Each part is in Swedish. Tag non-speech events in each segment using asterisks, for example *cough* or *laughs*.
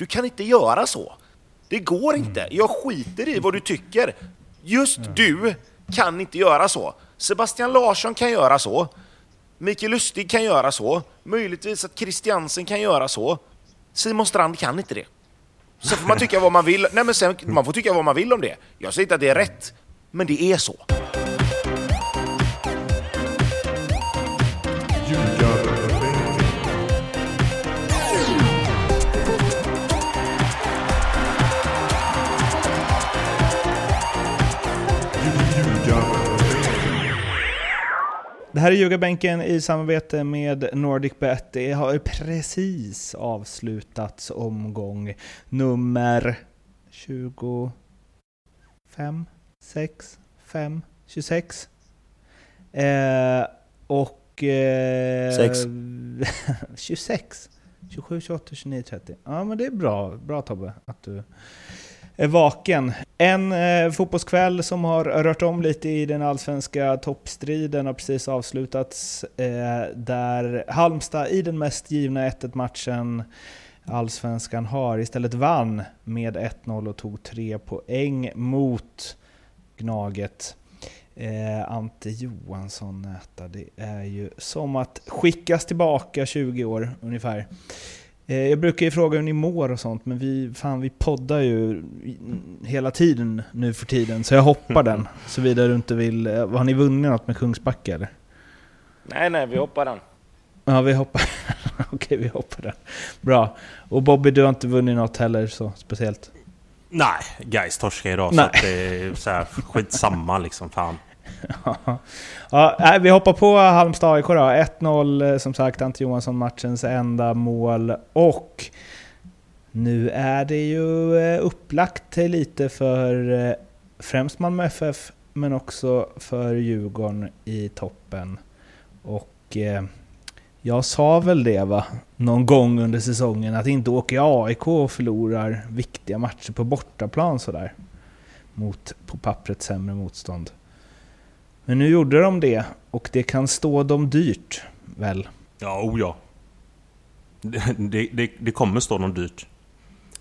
Du kan inte göra så. Det går inte. Jag skiter i vad du tycker. Just du kan inte göra så. Sebastian Larsson kan göra så. Mikael Lustig kan göra så. Möjligtvis att Christiansen kan göra så. Simon Strand kan inte det. Sen får man tycka vad man vill. Nej, men sen, man får tycka vad man vill om det. Jag säger inte att det är rätt, men det är så. Det här är Ljugarbänken i samarbete med NordicBet. Det har precis avslutats omgång nummer 25, 6, 5, 26. Eh, och... Eh, Sex. 26. 27, 28, 29, 30. Ja men det är bra, bra Tobbe att du vaken. En eh, fotbollskväll som har rört om lite i den allsvenska toppstriden har precis avslutats. Eh, där Halmstad i den mest givna 1-1 matchen allsvenskan har istället vann med 1-0 och tog tre poäng mot Gnaget. Eh, Ante Johansson näta, det är ju som att skickas tillbaka 20 år ungefär. Eh, Jag brukar ju fråga hur ni mår och sånt, men vi, fan, vi poddar ju hela tiden nu för tiden, så jag hoppar den. *laughs* Såvida du inte vill... eh, Har ni vunnit något med Kungsbacka eller? Nej, nej, vi hoppar den. Ja, vi hoppar. *laughs* Okej, vi hoppar den. Bra. Och Bobby, du har inte vunnit något heller så speciellt? Nej, Gais torskar idag Nej. så att det är så här, skitsamma liksom. Fan. *laughs* ja, vi hoppar på Halmstad AIK då. 1-0 eh, som sagt, Ante Johansson matchens enda mål. Och nu är det ju eh, upplagt lite för eh, främst Malmö FF men också för Djurgården i toppen. Och jag sa väl det va, någon gång under säsongen att inte åker AIK och förlorar viktiga matcher på bortaplan sådär. Mot på pappret sämre motstånd. Men nu gjorde de det och det kan stå dem dyrt, väl? Ja, o ja. Det, det, det, det kommer stå dem dyrt.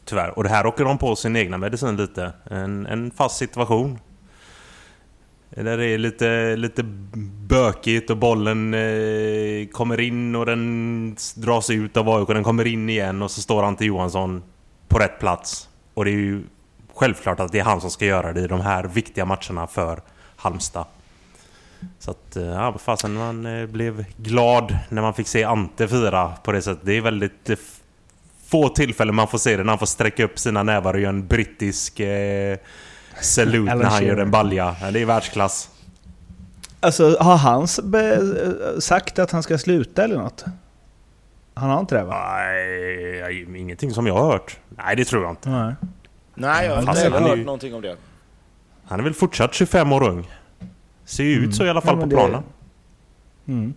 Tyvärr. Och det här åker de på sin egna medicin lite. En, en fast situation. Där det är lite, lite bökigt och bollen eh, kommer in och den dras ut av AIK. Den kommer in igen och så står Ante Johansson på rätt plats. Och det är ju självklart att det är han som ska göra det i de här viktiga matcherna för Halmstad. Så att, eh, ja, fasen man eh, blev glad när man fick se Ante fira på det sättet. Det är väldigt eh, få tillfällen man får se det när han får sträcka upp sina nävar och göra en brittisk eh, salute Alan när han gör en balja. Ja, det är världsklass. Alltså, har han sagt att han ska sluta eller något? Han har inte det va? Nej, ingenting som jag har hört. Nej, det tror jag inte. Nej. Nej, jag har inte hört ju- någonting om det. Han är väl fortsatt 25 år ung. Ser ju ut så i alla fall Ja, på det- planen. Mm.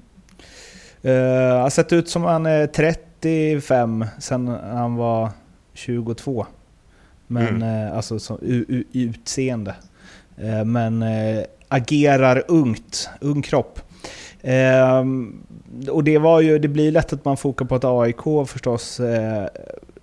Uh, har sett ut som han är 35 sen han var 22. Men Mm. eh, alltså som u- u- utseende. Eh, men agerar ungt, ung kropp. Eh, och det var ju, det blir lätt att man fokar på att AIK förstås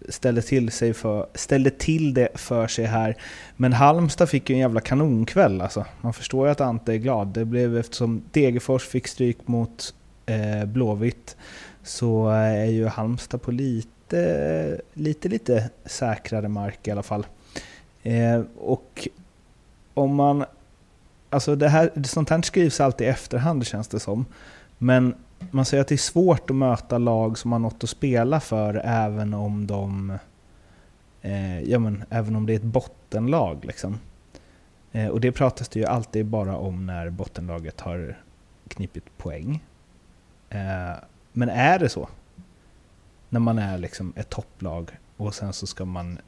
ställde till, sig för, ställde till det för sig här. Men Halmstad fick ju en jävla kanonkväll alltså. Man förstår ju att Ante är glad. Det blev eftersom Degerfors fick stryk mot eh, Blåvitt så eh, är ju Halmstad på lite, lite, lite säkrare mark i alla fall. Eh, och om man... Alltså det här, sånt här skrivs alltid i efterhand känns det som. Men man säger att det är svårt att möta lag som har något att spela för även om de... Eh, ja men även om det är ett bottenlag liksom. Eh, och det pratas det ju alltid bara om när bottenlaget har knipit poäng. Eh, men är det så? När man är liksom ett topplag och sen så ska man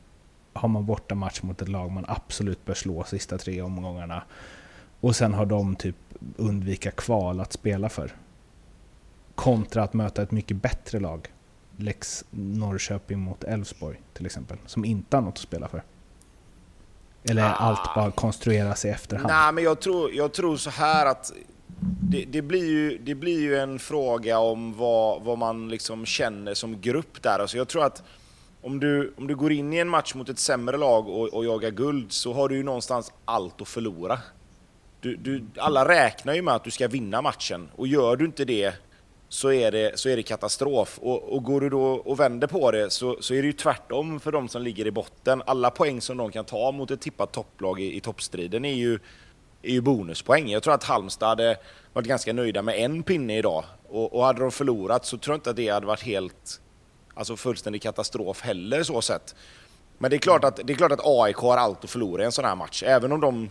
har man borta match mot ett lag man absolut bör slå sista tre omgångarna och sen har de typ undvika kval att spela för. Kontra att möta ett mycket bättre lag. Lex Norrköping mot Elfsborg till exempel, som inte har något att spela för. Eller är allt bara konstrueras i efterhand? Nej, men jag tror, jag tror så här att det, det, blir ju, det blir ju en fråga om vad, vad man liksom känner som grupp där. Alltså jag tror att om du, om du går in i en match mot ett sämre lag och, och jagar guld så har du ju någonstans allt att förlora. Du, du, alla räknar ju med att du ska vinna matchen och gör du inte det så är det, så är det katastrof. Och, och går du då och vänder på det så, så är det ju tvärtom för de som ligger i botten. Alla poäng som de kan ta mot ett tippat topplag i, i toppstriden är ju, är ju bonuspoäng. Jag tror att Halmstad hade varit ganska nöjda med en pinne idag. Och, och hade de förlorat så tror jag inte att det hade varit helt alltså fullständig katastrof heller så sett. Men det är klart att, det är klart att AIK har allt att förlora i en sån här match. Även om, de,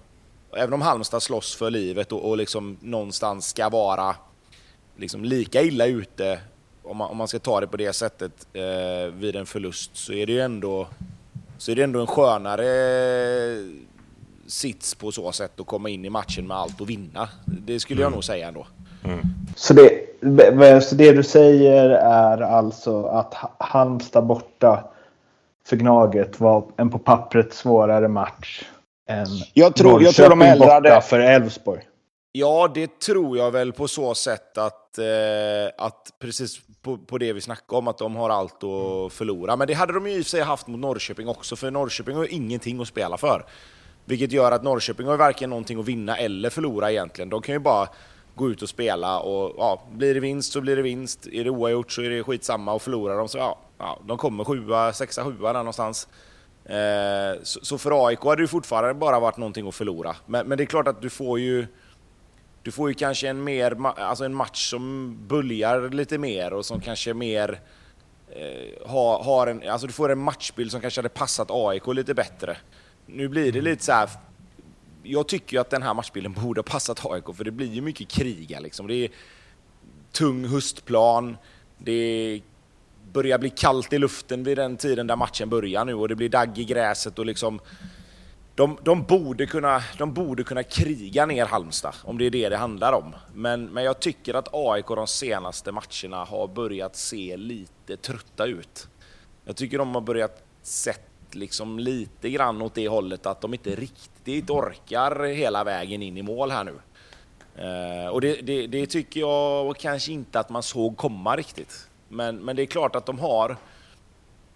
även om Halmstad slåss för livet och, och liksom någonstans ska vara liksom lika illa ute, om man, om man ska ta det på det sättet, eh, vid en förlust så är det ju ändå, så är det ändå en skönare sits på så sätt att komma in i matchen med allt och vinna. Det skulle jag nog säga ändå. Mm. Så, det, så det du säger är alltså att Halmstad borta för Gnaget var en på pappret svårare match än jag tror, jag tror de borta för Elfsborg? Ja, det tror jag väl på så sätt att, eh, att precis på, på, det vi snackade om, att de har allt att förlora. Men det hade de ju i sig haft mot Norrköping också, för Norrköping har ju ingenting att spela för. Vilket gör att Norrköping har varken någonting att vinna eller förlora egentligen. De kan ju bara gå ut och spela och ja, blir det vinst så blir det vinst. Är det oavgjort så är det skitsamma och förlorar de så ja, ja de kommer sjua, sexa, sjua där någonstans. Eh, så, så, för AIK hade det fortfarande bara varit någonting att förlora. Men, men det är klart att du får ju du får ju kanske en, mer, alltså en match som böljar lite mer och som kanske mer eh, har, har en, alltså du får en matchbild som kanske hade passat AIK lite bättre. Nu blir det mm. lite så här, jag tycker ju att den här matchbilden *laughs* borde ha passat AIK för det blir ju mycket kriga liksom. Det är tung höstplan, det börjar bli kallt i luften vid den tiden där matchen börjar nu och det blir dagg i gräset och liksom de, de, borde kunna, de borde kunna kriga ner Halmstad, om det är det det handlar om. Men, men jag tycker att AIK de senaste matcherna har börjat se lite trötta ut. Jag tycker de har börjat sett liksom lite grann åt det hållet att de inte riktigt orkar hela vägen in i mål här nu. Eh, och det, det, det, tycker jag kanske inte att man såg komma riktigt. Men, men det är klart att de har,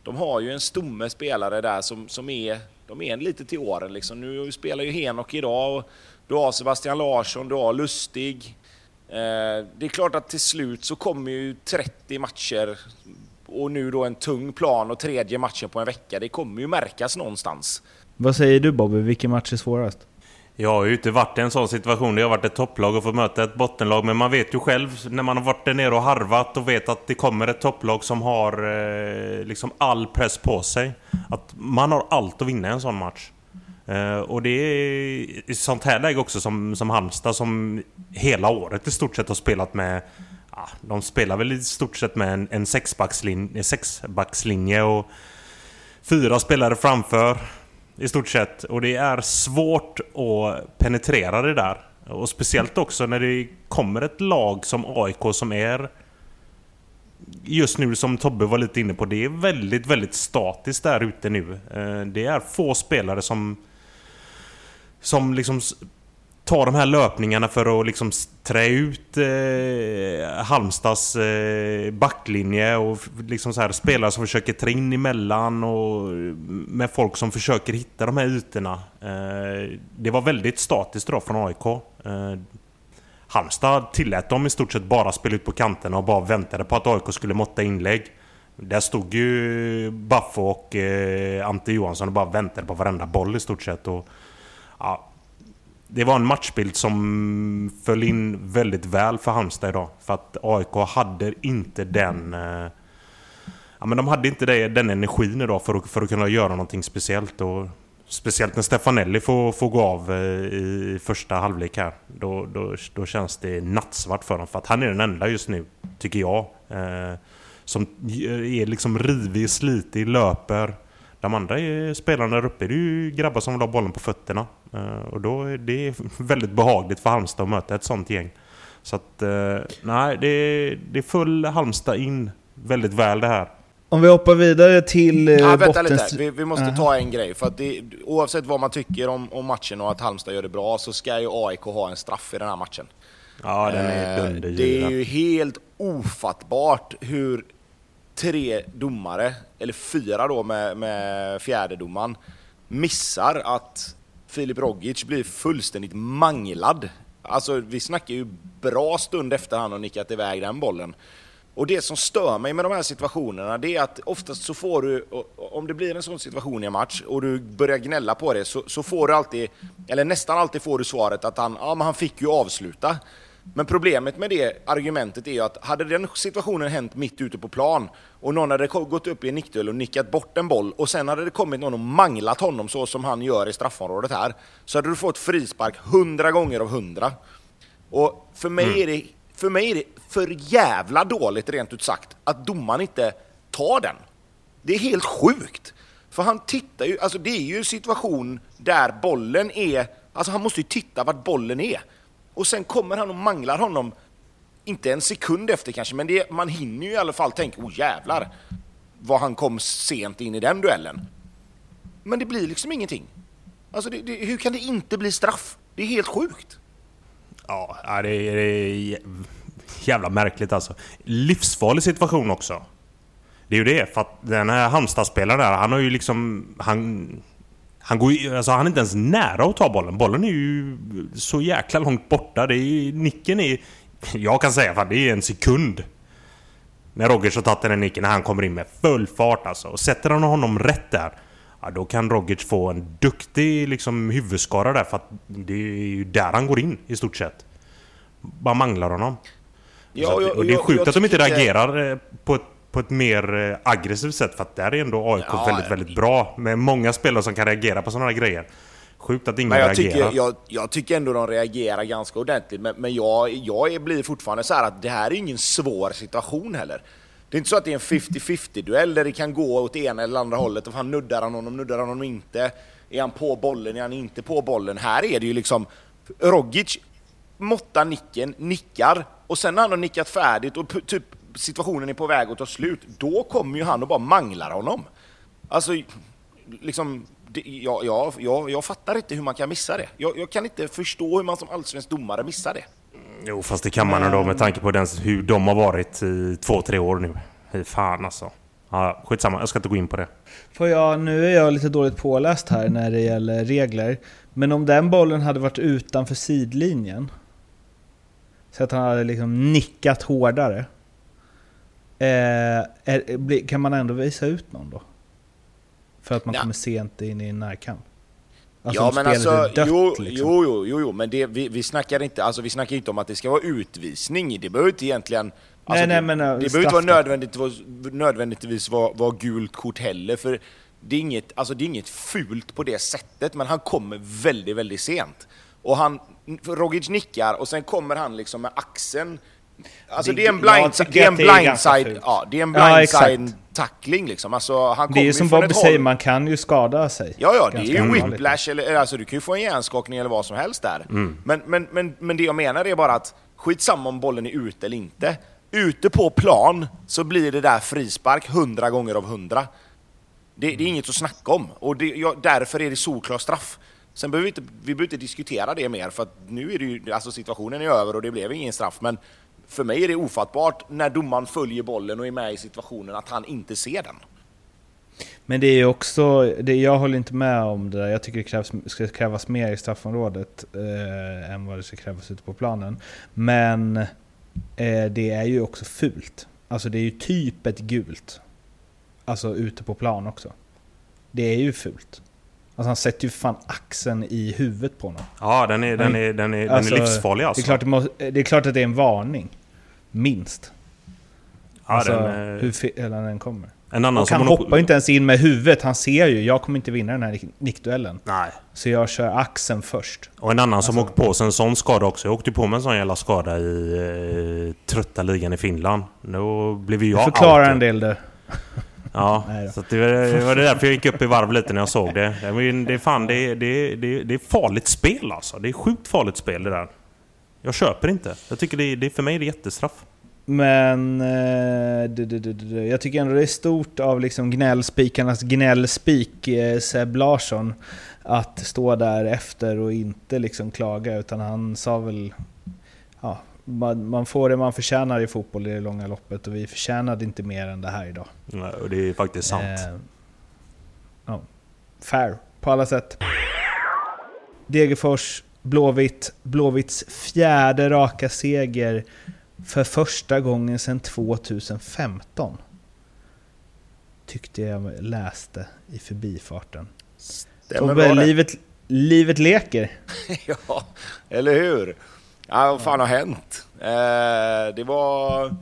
de har ju en stomme spelare där som, som är de är lite till åren. Liksom. Nu spelar ju Henok idag och du har Sebastian Larsson, du har Lustig. Eh, det är klart att till slut så kommer ju 30 matcher och nu då en tung plan och tredje matchen på en vecka. Det kommer ju märkas någonstans. Vad säger du Bobby, vilken match är svårast? Jag har ju inte varit i en sån situation där jag har varit ett topplag och fått möta ett bottenlag. Men man vet ju själv när man har varit där nere och harvat och vet att det kommer ett topplag som har eh, liksom all press på sig. Att man har allt att vinna i en sån match. Eh, och det är i sånt här läge också som, som Halmstad som hela året i stort sett har spelat med ja, de spelar väl i stort sett med en, en sexbackslinje, sexbackslinje och fyra spelare framför. I stort sett. Och det är svårt att penetrera det där. Och speciellt också när det kommer ett lag som AIK som är... Just nu som Tobbe var lite inne på, det är väldigt, väldigt statiskt där ute nu. Eh, det är få spelare som... Som liksom ta de här löpningarna för att liksom trä ut eh, Halmstads eh, backlinje och liksom så här spelare som försöker trä in emellan och eh, med folk som försöker hitta de här ytorna. Eh, det var väldigt statiskt då från AIK. Eh, Halmstad tillät dem i stort sett bara spela ut på kanterna och bara väntade på att AIK skulle måtta inlägg. Där stod ju Baffo och eh, Ante Johansson och bara väntade på varenda boll i stort sett. Och, ja, det var en matchbild som föll in väldigt väl för Halmstad idag. För att AIK hade inte den... Eh, ja, men de hade inte det, den energin idag för att, för att kunna göra någonting speciellt. Och speciellt när Stefanelli får, får gå av eh, i första halvlek här. Då, då, då känns det nattsvart för dem. För att han är den enda just nu, tycker jag. Eh, som eh, är liksom rivig, slitig, löper. De andra spelarna där uppe det är ju grabbar som vill ha bollen på fötterna. Eh, och då är det *laughs* väldigt behagligt för Halmstad att möta ett sånt gäng. Så att, eh, nej, det är, det är full Halmstad in väldigt väl det här. Om vi hoppar vidare till eh, ja, vänta lite. Vi, vi måste uh -huh. ta en grej. För att det, oavsett vad man tycker om, om matchen och att Halmstad gör det bra så ska ju AIK ha en straff i den här matchen. Ja, den är eh, Det är ju helt ofattbart hur tre domare, eller fyra då med, med fjärdedomaren, missar att Filip Rogic blir fullständigt manglad. Alltså vi snackar ju bra stund efter han har nickat iväg den bollen. Och det som stör mig med de här situationerna, det är att oftast så får du, om det blir en sån situation i en match och du börjar gnälla på det, så, så får du alltid, eller nästan alltid får du svaret att han, ja men han fick ju avsluta. Men problemet med det argumentet är ju att hade den situationen hänt mitt ute på plan och någon hade gått upp i en nickduell och nickat bort en boll och sen hade det kommit någon och manglat honom så som han gör i straffområdet här, så hade du fått frispark hundra gånger av hundra. Och för mig, mm. är det, för mig är det för jävla dåligt, rent ut sagt, att domaren inte tar den. Det är helt sjukt. För han tittar ju, alltså det är ju en situation där bollen är, alltså han måste ju titta vart bollen är. Och sen kommer han och manglar honom, inte en sekund efter kanske, men det, man hinner ju i alla fall tänka, oh jävlar, vad han kom sent in i den duellen. Men det blir liksom ingenting. Alltså det, det, hur kan det inte bli straff? Det är helt sjukt. Ja, det är, det är jävla märkligt alltså. Livsfarlig situation också. Det är ju det, för att den här Halmstad-spelaren där, han har ju liksom... Han, han, går ju, alltså han är inte ens nära att ta bollen. Bollen är ju så jäkla långt borta. Det är, nicken är... Jag kan säga att det är en sekund. När Rogic har tagit den här nicken, när han kommer in med full fart alltså. Och sätter han honom rätt där, ja, då kan Rogic få en duktig liksom, huvudskara där. För att det är ju där han går in i stort sett. Bara manglar honom. Ja, och, och, och, det är sjukt att de inte reagerar eh, på ett på ett mer eh, aggressivt sätt. För att där är ändå AIK ja, väldigt, väldigt bra. Med många spelare som kan reagera på sådana här grejer. Sjukt att ingen men jag reagerar. Tycker, jag, jag, tycker ändå de reagerar ganska ordentligt. Men, men jag, jag blir fortfarande så att det här är ingen svår situation heller. Det är inte så att det är en 50-50 duell där det kan gå åt ena eller andra hållet. Och han nuddar han honom, nuddar han honom inte. Är han på bollen, är han inte på bollen? Här är det ju liksom... Rogic måttar nicken, nickar och sen när han har nickat färdigt och typ situationen är på väg att ta slut, då kommer ju han och bara manglar honom. Alltså, liksom, det, jag, jag, jag, jag fattar inte hur man kan missa det. Jag, jag kan inte förstå hur man som allsvensk domare missar det. Jo, fast det kan man ändå med tanke på den, hur de har varit i två, tre år nu. Fy fan alltså. Ja, skitsamma, jag ska inte gå in på det. Får jag, nu är jag lite dåligt påläst här när det gäller regler. Men om den bollen hade varit utanför sidlinjen, så att han hade liksom nickat hårdare. Eh, är, kan man ändå visa ut någon då? För att man ja. kommer sent in i en närkamp? Alltså ja men alltså, dött, jo, liksom. jo, jo, jo, men det, vi, vi, snackar inte, alltså, vi snackar inte om att det ska vara utvisning. Det behöver inte egentligen... Alltså, nej, nej, men, det, det behöver inte vara nödvändigtvis, nödvändigtvis vara, vara gult kort heller, för det är, inget, alltså, det är inget fult på det sättet, men han kommer väldigt, väldigt sent. Och han, Rogic nickar och sen kommer han liksom med axeln Alltså det, det är en blindside, ja, det är en blindside, ja, det är en blindside ja, tackling liksom. Alltså, han det är som Bobby säger, man kan ju skada sig. Ja, ja, det är ju whiplash, eller alltså du kan ju få en hjärnskakning eller vad som helst där. Mm. Men, men, men, men det jag menar är bara att skitsamma om bollen är ute eller inte. Ute på plan så blir det där frispark hundra gånger av hundra. Det, det, är inget att snacka om, och det, ja, därför är det solklar straff. Sen behöver vi inte, vi behöver inte diskutera det mer, för att nu är det ju, alltså situationen är över och det blev ingen straff, men för mig är det ofattbart när domaren följer bollen och är med i situationen att han inte ser den. Men det är också, det, jag håller inte med om det där. Jag tycker det krävs, ska krävas mer i straffområdet eh, än vad det ska krävas ute på planen. Men eh, det är ju också fult. Alltså det är ju typ ett gult. Alltså ute på plan också. Det är ju fult. Alltså han sätter ju fan axeln i huvudet på honom. Ja, den är, den är, den är, alltså, den är livsfarlig alltså. Det är, klart det, måste, det är klart att det är en varning. Minst. Ja, alltså, den är... hur fel den kommer. En annan och han hoppar inte ens in med huvudet. Han ser ju, jag kommer inte vinna den här nickduellen. Nej. Så jag kör axeln först. Och en annan alltså. som åkt på sig en sån skada också. Jag åkte på mig en sån jävla skada i eh, trötta ligan i Finland. Då blev ju jag Förklara en del där. Ja, så det var, det därför jag gick upp i varv lite när jag såg det. Det är, fan, det, det, det, det är farligt spel alltså. Det är sjukt farligt spel det där. Jag köper inte. Jag tycker det, det för mig är det jättestraff. Men eh, jag tycker ändå det är stort av liksom gnällspikarnas gnällspik eh, Seb Larsson att stå där efter och inte liksom klaga utan han sa väl man, man får det man förtjänar i fotboll i det långa loppet och vi förtjänade inte mer än det här idag. Ja, och det är faktiskt sant. Eh, ja. Fair, på alla sätt. Degerfors, Blåvitt. Blåvitts fjärde raka seger för första gången sedan 2015. Tyckte jag läste i förbifarten. Stämmer Tobbe, det. livet, livet leker. *laughs* ja, eller hur? Ja, vad fan har hänt? Eh, det var...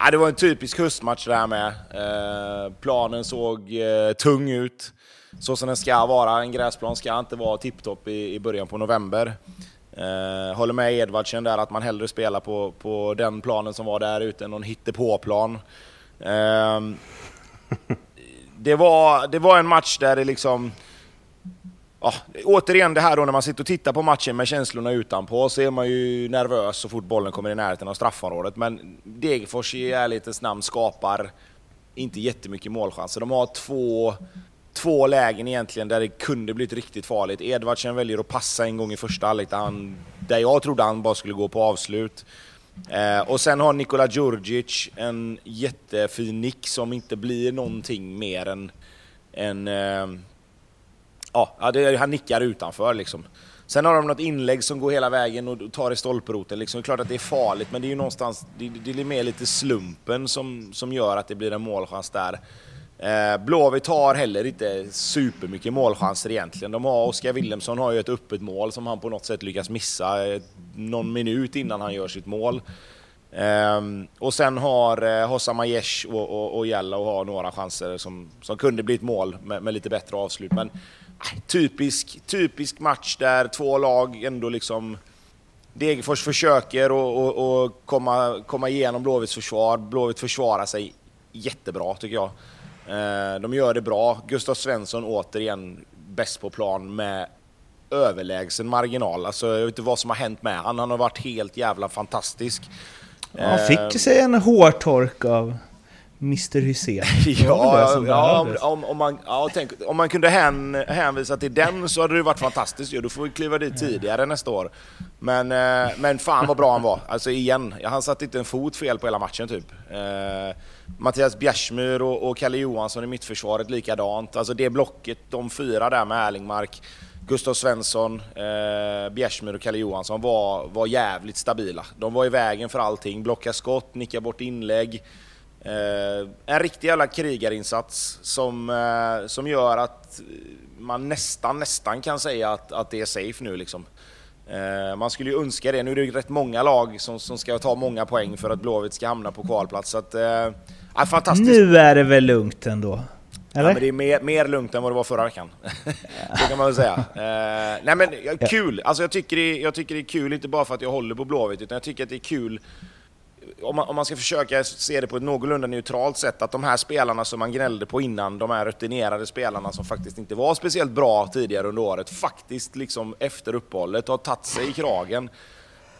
Ja, det var en typisk höstmatch det här med. Eh, planen såg eh, tung ut. Så som den ska vara. En gräsplan ska inte vara tipptopp i, i början på november. Eh, håller med Edvardsen där att man hellre spelar på, på den planen som var där ute än någon hittepåplan. Eh, *laughs* det, var, det var en match där det liksom... Ja, återigen det här då när man sitter och tittar på matchen med känslorna utanpå så är man ju nervös så fort bollen kommer i närheten av straffområdet. Men Degerfors i ärlighetens namn skapar inte jättemycket målchanser. De har två, två lägen egentligen där det kunde blivit riktigt farligt. Edvardsen väljer att passa en gång i första halvlek där, han, där jag trodde han bara skulle gå på avslut. Eh, och sen har Nikola Djurdjic en jättefin nick som inte blir någonting mer än än Eh, ja, det, han nickar utanför liksom. Sen har de något inlägg som går hela vägen och tar i stolproten. Liksom. Det är klart att det är farligt, men det är ju någonstans, det, det är mer lite slumpen som, som gör att det blir en målchans där. Eh, Blåvitt har heller inte supermycket målchanser egentligen. De har, Oskar Willemsson har ju ett öppet mål som han på något sätt lyckas missa eh, någon minut innan han gör sitt mål. Um, och sen har eh, Hossam Aiesh och, och, och Jallow har några chanser som, som kunde blivit mål med, med lite bättre avslut. Men eh, typisk, typisk match där två lag ändå liksom... Degerfors försöker och, och, och komma, komma igenom Blåvitts försvar. Blåvitt försvarar sig jättebra tycker jag. Eh, de gör det bra. Gustav Svensson återigen bäst på plan med överlägsen marginal. Alltså, jag vet inte vad som har hänt med han. Han har varit helt jävla fantastisk. Han Eh, fick sig en hårtork av Mr Hysén. *laughs* Det väl det Ja, ja, om, om, om, man, ja tänk, om man kunde hän, hänvisa till den så hade det varit fantastiskt ju. Då får vi kliva dit tidigare nästa år. Men, eh, men fan vad bra han var. Alltså igen, han satte inte en fot fel på hela matchen typ. Eh, Mattias Bjärsmyr och, och Kalle Johansson i mittförsvaret likadant. Alltså det blocket, de fyra där med Erlingmark, Gustav Svensson, eh, Bjärsmyr och Kalle Johansson var, var jävligt stabila. De var i vägen för allting. Blocka skott, nicka bort inlägg. Eh, en riktig jävla krigarinsats som, eh, som gör att man nästan, nästan kan säga att, att det är safe nu liksom. Eh, man skulle ju önska det. Nu är det ju rätt många lag som, som ska ta många poäng för att Blåvitt ska hamna på kvalplats. Så att, eh, fantastiskt. Nu är det väl lugnt ändå? Ja, Eller? men det är mer, mer lugnt än vad det var förra veckan. *laughs* Så kan man väl säga. Eh, nej men ja, kul! Alltså jag tycker, det, jag tycker det är kul, inte bara för att jag håller på Blåvitt, utan jag tycker att det är kul om man, om man ska försöka se det på ett någorlunda neutralt sätt, att de här spelarna som man gnällde på innan, de här rutinerade spelarna som faktiskt inte var speciellt bra tidigare under året, faktiskt liksom efter uppehållet har tagit sig i kragen.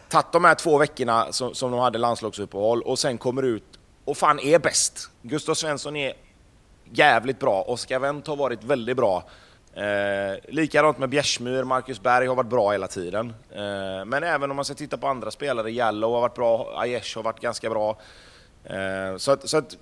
Tagit de här två veckorna som, som de hade landslagsuppehåll och sen kommer ut och fan är bäst. Gustav Svensson är jävligt bra. Oskar Wendt har varit väldigt bra. Eh, likadant med Bjärsmyr, Marcus Berg har varit bra hela tiden. Eh, men även om man ska titta på andra spelare, Jallow har varit bra, Aiesh har varit ganska bra. Eh, så, att, så att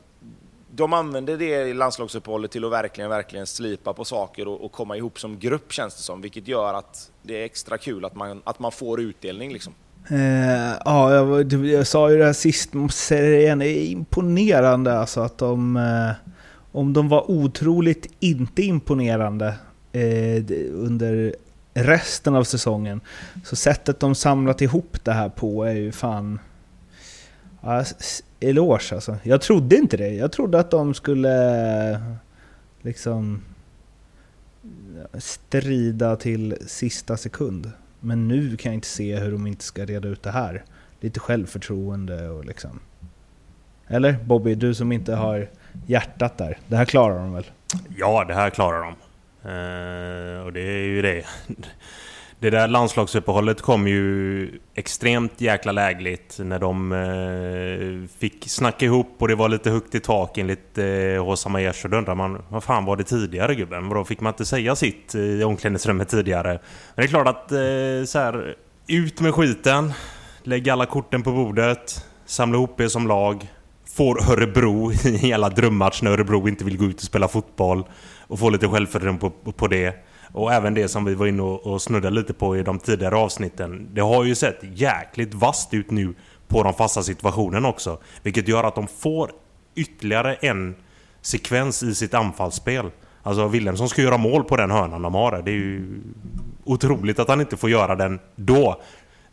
de använder det i landslagsuppehållet till att verkligen, verkligen slipa på saker och, och komma ihop som grupp känns det som, vilket gör att det är extra kul att man, att man får utdelning liksom. Eh, ja, jag, jag sa ju det här sist, måste säga det igen, det är imponerande alltså att de... Eh, om de var otroligt inte imponerande eh, under resten av säsongen, så sättet de samlat ihop det här på är ju fan... Ja, eloge alltså. Jag trodde inte det. Jag trodde att de skulle liksom strida till sista sekund. Men nu kan jag inte se hur de inte ska reda ut det här. Lite självförtroende och liksom... Eller Bobby, du som inte har hjärtat där. Det här klarar de väl? Ja, det här klarar de. Eh, och det är ju det. *laughs* Det där landslagsuppehållet kom ju extremt jäkla lägligt när de eh, fick snacka ihop och det var lite högt i tak enligt eh, Hossam Aiesh. Och då undrar man, vad fan var det tidigare gubben? Vadå, fick man inte säga sitt eh, i omklädningsrummet tidigare? Men det är klart att eh, så här, ut med skiten. lägg alla korten på bordet, samla ihop er som lag, får Örebro *laughs* i alla drömmatch när Örebro inte vill gå ut och spela fotboll och få lite självförtroende på, på det. Och även det som vi var inne och, och snuddade lite på i de tidigare avsnitten. Det har ju sett jäkligt vasst ut nu på de fasta situationerna också. Vilket gör att de får ytterligare en sekvens i sitt anfallsspel. Alltså Wilhelmsson ska göra mål på den hörnan de har. Det är ju otroligt att han inte får göra den då.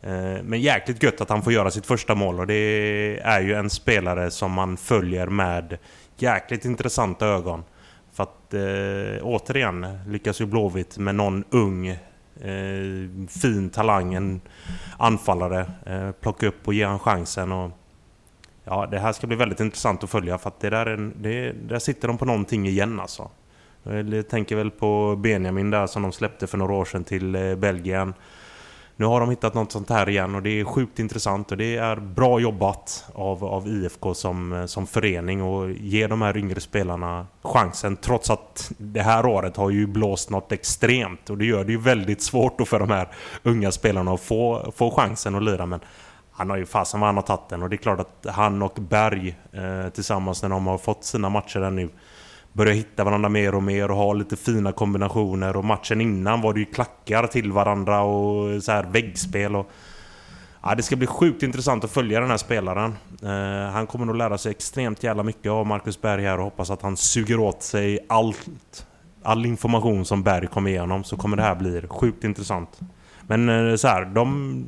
Eh, men jäkligt gött att han får göra sitt första mål och det är ju en spelare som man följer med jäkligt intressanta ögon. För att eh, återigen lyckas ju Blåvitt med någon ung eh, fin talang, en anfallare, eh, plocka upp och ge han chansen. Och, ja, det här ska bli väldigt intressant att följa för att det där, är, det, där sitter de på någonting igen alltså. Jag tänker väl på Benjamin där som de släppte för några år sedan till eh, Belgien. Nu har de hittat något sånt här igen och det är sjukt intressant och det är bra jobbat av, av IFK som, som förening och ge de här yngre spelarna chansen trots att det här året har ju blåst något extremt och det gör det ju väldigt svårt då för de här unga spelarna att få, få chansen att lira. Men han har ju fasen vad han har tagit den och det är klart att han och Berg eh, tillsammans när de har fått sina matcher där nu börjar hitta varandra mer och mer och ha lite fina kombinationer. Och matchen innan var det ju klackar till varandra och så här väggspel. Och, ja, det ska bli sjukt intressant att följa den här spelaren. Eh, han kommer nog lära sig extremt jävla mycket av Marcus Berg här och hoppas att han suger åt sig allt. All information som Berg kommer igenom så kommer det här bli sjukt intressant. Men uh, så här, de,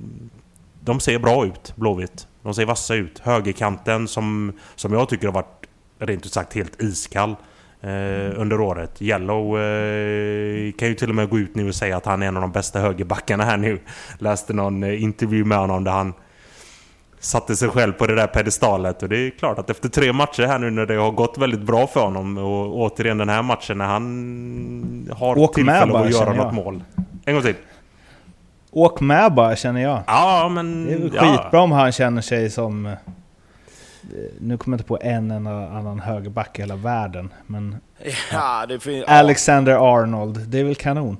de ser bra ut, Blåvitt. De ser vassa ut. Högerkanten som, som jag tycker har varit rent ut sagt helt iskall eh, under året. Yellow eh, kan ju till och med gå ut nu och säga att han är en av de bästa högerbackarna här nu. Läste någon eh, intervju med honom där han satte sig själv på det där pedestalet och det är klart att efter tre matcher här nu när det har gått väldigt bra för honom och återigen den här matchen när han har Åk tillfälle bara, att göra något mål. En gång till. Åk med bara känner jag. Ja men... Det är väl ja. skitbra om han känner sig som... Nu kommer jag inte på en enda annan högerback i hela världen. Men Ja, det finns... Alexander Arnold, det är väl kanon?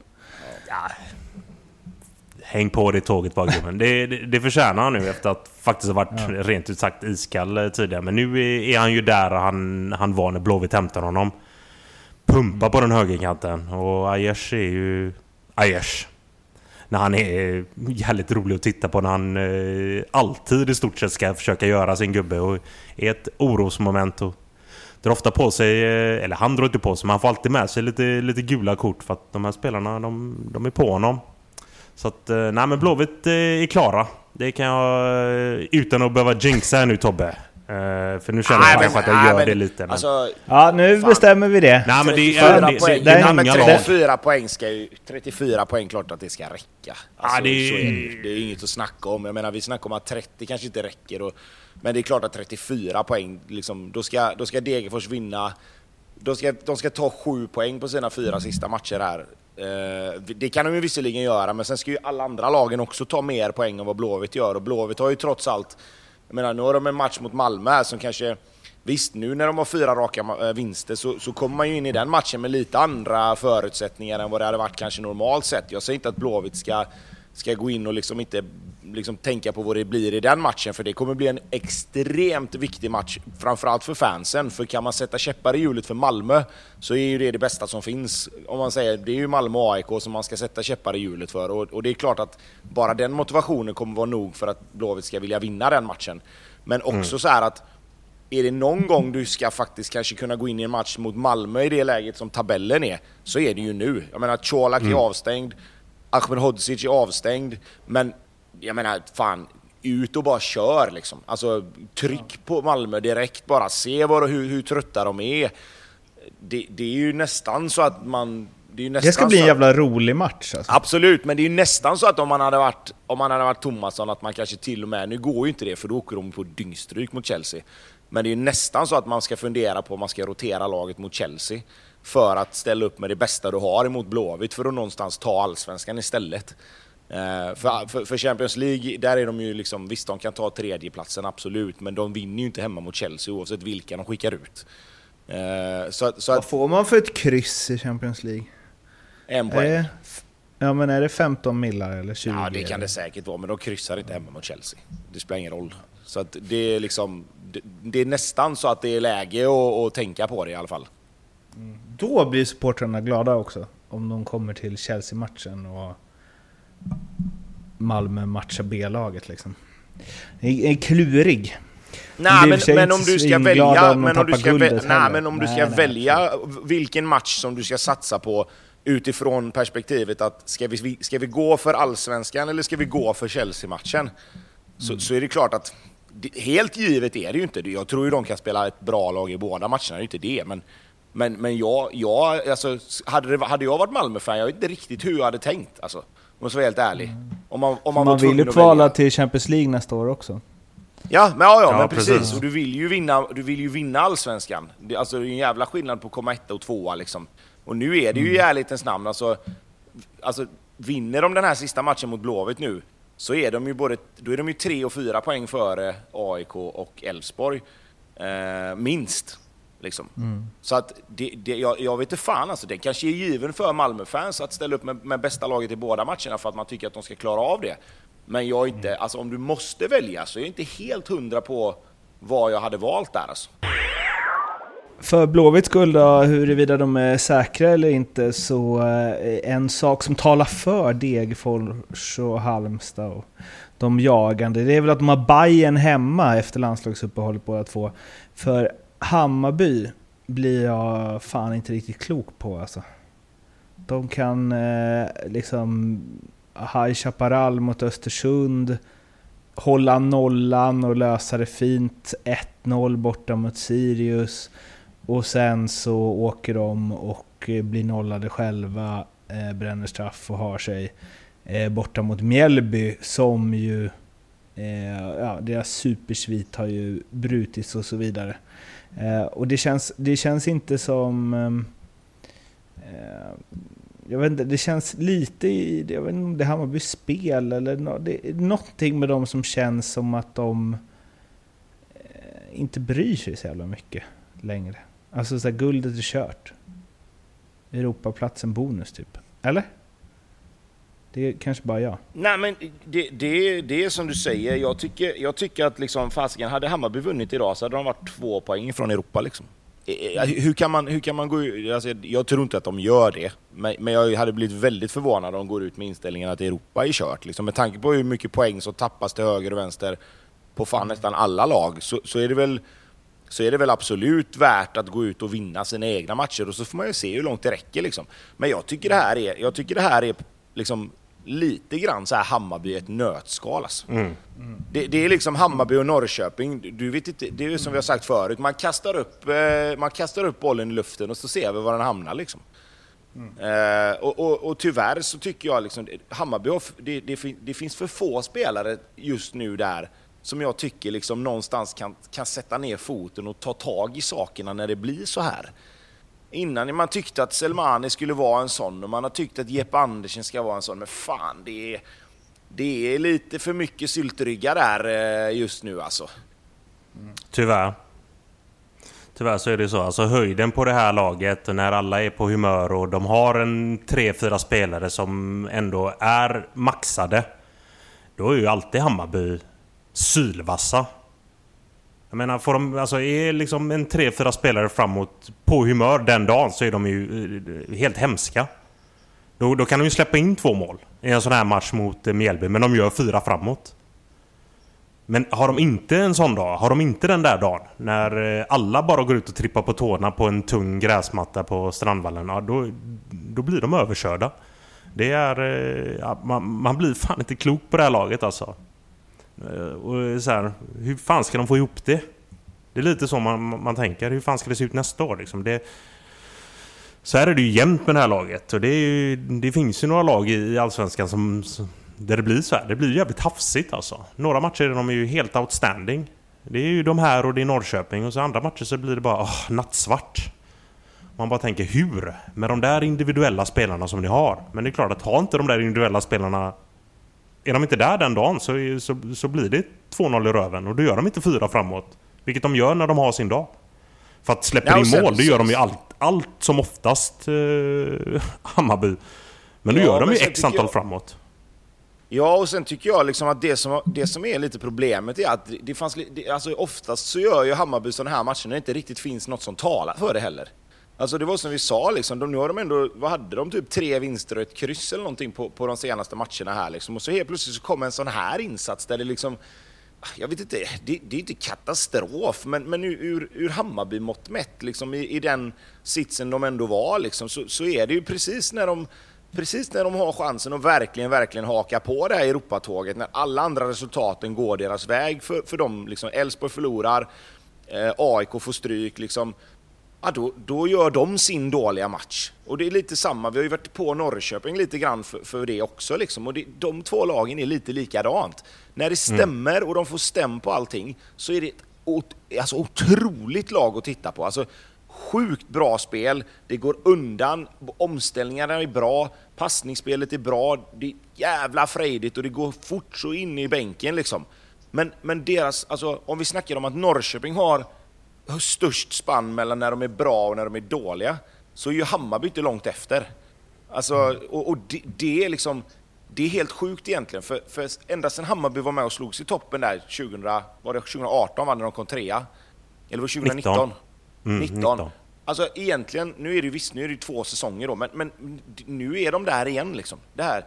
Häng på det tåget bara gubben. Det, det, det förtjänar han nu efter att faktiskt ha varit Ja. rent ut sagt iskall eh, tidigare. Men nu är, är han ju där han, han var när Blåvitt hämtade honom. Pumpa på den högerkanten. Och Aiesh är ju... Aiesh. När han är eh, jävligt rolig att titta på när han eh, alltid i stort sett ska försöka göra sin gubbe. Och är ett orosmoment. Och drar ofta på sig, eh, eller han drar inte på sig, men han får alltid med sig lite, lite gula kort. För att de här spelarna, de, de är på honom. Så att, eh, nej men Blåvitt eh, är klara. Det kan jag, utan att behöva jinxa här nu Tobbe. Eh, För nu känner jag kanske att jag nej, gör men- det lite. Men... Alltså, Ja, nu Fan. bestämmer vi det. nej men det 34 är, det, poäng. det, det Nej, är men många lag. 34 poäng ska ju... 34 poäng, klart att det ska räcka. Alltså, det är- så är det, ju. det är inget att snacka om. Jag menar, vi snackar om att 30 kanske inte räcker. Och, men det är klart att 34 poäng, liksom, då, ska, då ska Degerfors vinna. Då ska, de ska ta 7 poäng på sina fyra sista matcher här. Eh, det kan de ju visserligen göra, men sen ska ju alla andra lagen också ta mer poäng än vad Blåvitt gör. Och Blåvitt har ju trots allt... Jag menar, nu har de en match mot Malmö här som kanske... Visst, nu när de har fyra raka eh, vinster så, så kommer man ju in i den matchen med lite andra förutsättningar än vad det hade varit kanske normalt sett. Jag säger inte att Blåvitt ska, ska gå in och liksom inte liksom tänka på vad det blir i den matchen, för det kommer bli en extremt viktig match, framförallt för fansen. För kan man sätta käppar i hjulet för Malmö så är ju det det bästa som finns. Om man säger, det är ju Malmö och AIK som man ska sätta käppar i hjulet för. Och, och det är klart att bara den motivationen kommer vara nog för att Blåvitt ska vilja vinna den matchen. Men också så här att är det någon gång du ska faktiskt kanske kunna gå in i en match mot Malmö i det läget som tabellen är, så är det ju nu. Jag menar, Colak är avstängd, Ahmed Hodzic är avstängd, men jag menar, fan, ut och bara kör liksom. Alltså, tryck på Malmö direkt bara, se vad, hur, hur trötta de är. Det, det är ju nästan så att man... Det, Det ska bli en så att- jävla rolig match alltså. Absolut, men det är ju nästan så att om man hade varit, om man hade varit Tomasson, att man kanske till och med, nu går ju inte det för då åker de på dyngstryk mot Chelsea. Men det är ju nästan så att man ska fundera på om man ska rotera laget mot Chelsea. För att ställa upp med det bästa du har emot Blåvitt, för att någonstans ta allsvenskan istället. Eh, för, för, för Champions League, där är de ju liksom, visst de kan ta tredjeplatsen absolut, men de vinner ju inte hemma mot Chelsea oavsett vilka de skickar ut. Eh, så, så Vad får man för ett kryss i Champions League? en poäng. det Ja men är det 15 millar eller 20? Ja, det kan det säkert vara, men de kryssar inte hemma mot Chelsea. Det spelar ingen roll. Så att det är liksom... Det, det är nästan så att det är läge att, att tänka på det i alla fall. Då blir supportrarna glada också. Om de kommer till Chelsea-matchen och Malmö matchar B-laget liksom. Det är klurig. Nej, men, men om du ska välja... om Men om du ska, vä- nej, men om du ska nej, välja vilken match som du ska satsa på utifrån perspektivet att ska vi, ska vi gå för allsvenskan eller ska vi gå för Chelsea-matchen? Så, Mm. så är det klart att helt givet är det ju inte. Jag tror ju de kan spela ett bra lag i båda matcherna, det är ju inte det. Men, men, men jag, jag, alltså, hade, det, hade jag varit Malmö-fan, jag vet inte riktigt hur jag hade tänkt. Alltså, om jag ska vara helt ärlig. Om man, om man, Man, vill ju kvala välja. till Champions League nästa år också. Ja, men, ja, ja, Ja, men precis. precis. Och du vill ju vinna, du vill ju vinna allsvenskan. Det, alltså, det är en jävla skillnad på att komma etta och tvåa liksom. Och nu är det ju i ärlighetens namn, alltså, alltså vinner de den här sista matchen mot Blåvitt nu, så är de ju både, då är de ju tre och fyra poäng före AIK och Elfsborg. Eh, minst. Liksom. Så att det, det, jag, jag vet inte fan alltså, det kanske är given för Malmöfans att ställa upp med, med bästa laget i båda matcherna för att man tycker att de ska klara av det. Men jag är inte, alltså om du måste välja så är jag inte helt hundra på vad jag hade valt där alltså. För Blåvitts skull då, huruvida de är säkra eller inte, så eh, en sak som talar för Degerfors och Halmstad och de jagande, det är väl att de har Bayern hemma efter landslagsuppehållet båda två. För Hammarby blir jag fan inte riktigt klok på alltså. De kan eh, liksom High Chaparral mot Östersund, hålla nollan och lösa det fint. 1-0 borta mot Sirius. Och sen så åker de och eh, blir nollade själva, eh, bränner straff och har sig eh, borta mot Mjällby som ju... Eh, ja, deras supersvit har ju brutits och så vidare. Eh, och det känns, det känns inte som... Ehm, eh, jag vet inte, det känns lite i... Jag vet inte om det är Hammarbys spel eller no, det är någonting med dem som känns som att de eh, inte bryr sig så jävla mycket längre. Alltså så här, guldet är kört. Europaplatsen bonus typ. Eller? Det är kanske bara jag. Nej men det, det, det är som du säger, jag tycker, jag tycker att liksom fasiken, hade Hammarby vunnit idag så hade de varit två poäng från Europa liksom. Eh, eh, alltså, hur kan man, hur kan man gå ut, alltså, jag tror inte att de gör det, men, men jag hade blivit väldigt förvånad om de går ut med inställningen att Europa är kört. Liksom. Med tanke på hur mycket poäng som tappas till höger och vänster på fan nästan alla lag, så, så är det väl så är det väl absolut värt att gå ut och vinna sina egna matcher och så får man ju se hur långt det räcker. Liksom. Men jag tycker det här är, jag tycker det här är liksom lite grann så här Hammarby i ett nötskal. Alltså. Det, det är liksom Hammarby och Norrköping. Du- vet inte, det är som vi har sagt förut, man kastar, upp, eh, man kastar upp bollen i luften och så ser vi var den hamnar. Liksom. Eh, och, och, och tyvärr så tycker jag liksom, Hammarby har, det, det, det finns för få spelare just nu där som jag tycker liksom någonstans kan, kan sätta ner foten och ta tag i sakerna när det blir så här. Innan man tyckte att Selmani skulle vara en sån och man har tyckt att Jeppe Andersen ska vara en sån, men fan det är, det är lite för mycket syltryggar där eh, just nu alltså. Tyvärr. Tyvärr så är det så. Alltså höjden på det här laget när alla är på humör och de har en 3-4 spelare som ändå är maxade. Då är ju alltid Hammarby sylvassa. Jag menar, får de, alltså är liksom en 3-4 spelare framåt på humör den dagen så är de ju eh, helt hemska. Då, då kan de ju släppa in två mål i en sån här match mot eh, Mjällby, men de gör fyra framåt. Men har de inte en sån dag, har de inte den där dagen när eh, alla bara går ut och trippar på tårna på en tung gräsmatta på Strandvallen, ja, då, då blir de överkörda. Det är... Ja, man, man blir fan inte klok på det här laget alltså. Eh, och så här, hur fan ska de få ihop det? Det är lite så man, man tänker. Hur fan ska det se ut nästa år liksom? Det, så här är det ju jämnt med det här laget. Och det, är ju, det finns ju några lag i Allsvenskan som, där det blir så här. Det blir jävligt hafsigt alltså. Några matcher de är ju helt outstanding. Det är ju de här och det är Norrköping. Och så andra matcher så blir det bara oh, nattsvart. Man bara tänker hur? Med de där individuella spelarna som ni har. Men det är klart att har inte de där individuella spelarna... Är de inte där den dagen så, så, så blir det 2-0 i röven. Och då gör de inte fyra framåt. Vilket de gör när de har sin dag. För att släpper Ja, in mål, det gör de ju allt, allt som oftast eh, *laughs* Hammarby. Men nu Ja, gör de ju x antal jag- framåt. Ja, och sen tycker jag liksom att det som, det som är lite problemet är att det- fanns, det, alltså oftast så gör ju Hammarby sådana här matcher när det inte riktigt finns något som talar för det heller. Alltså det var som vi sa, liksom, de, nu har de ändå, vad hade de, typ tre vinster och ett kryss eller någonting på, på de senaste matcherna här liksom. Och så helt plötsligt så kommer en sån här insats där det liksom, jag vet inte, det, det är inte katastrof, men, men ur, ur, ur Hammarby-mått mätt, liksom, i, i den sitsen de ändå var, liksom, så, så är det ju precis när de Precis när de har chansen att verkligen, verkligen haka på det här Europatåget, när alla andra resultaten går deras väg för, för dem. Liksom, Elfsborg förlorar, eh, AIK får stryk, liksom, ja, då, då gör de sin dåliga match. Och det är lite samma, vi har ju varit på Norrköping lite grann för, för det också. Liksom. Och det, de två lagen är lite likadant. När det stämmer och de får stäm på allting så är det ett ot, alltså, otroligt lag att titta på. Alltså, sjukt bra spel, det går undan, omställningarna är bra, passningsspelet är bra, det är jävla frejdigt och det går fort så in i bänken liksom. Men, men deras, alltså om vi snackar om att Norrköping har har störst spann mellan när de är bra och när de är dåliga, så är ju Hammarby inte långt efter. Alltså, och, och det, det är liksom, det är helt sjukt egentligen, för, för ända sedan Hammarby var med och slogs i toppen där 2000, var det 2018 var när de kom trea? Eller var det 2019? 19. Mm, 19. 19. Alltså egentligen, nu är det ju visst, nu är det ju två säsonger då, men, men nu är de där igen liksom. Det här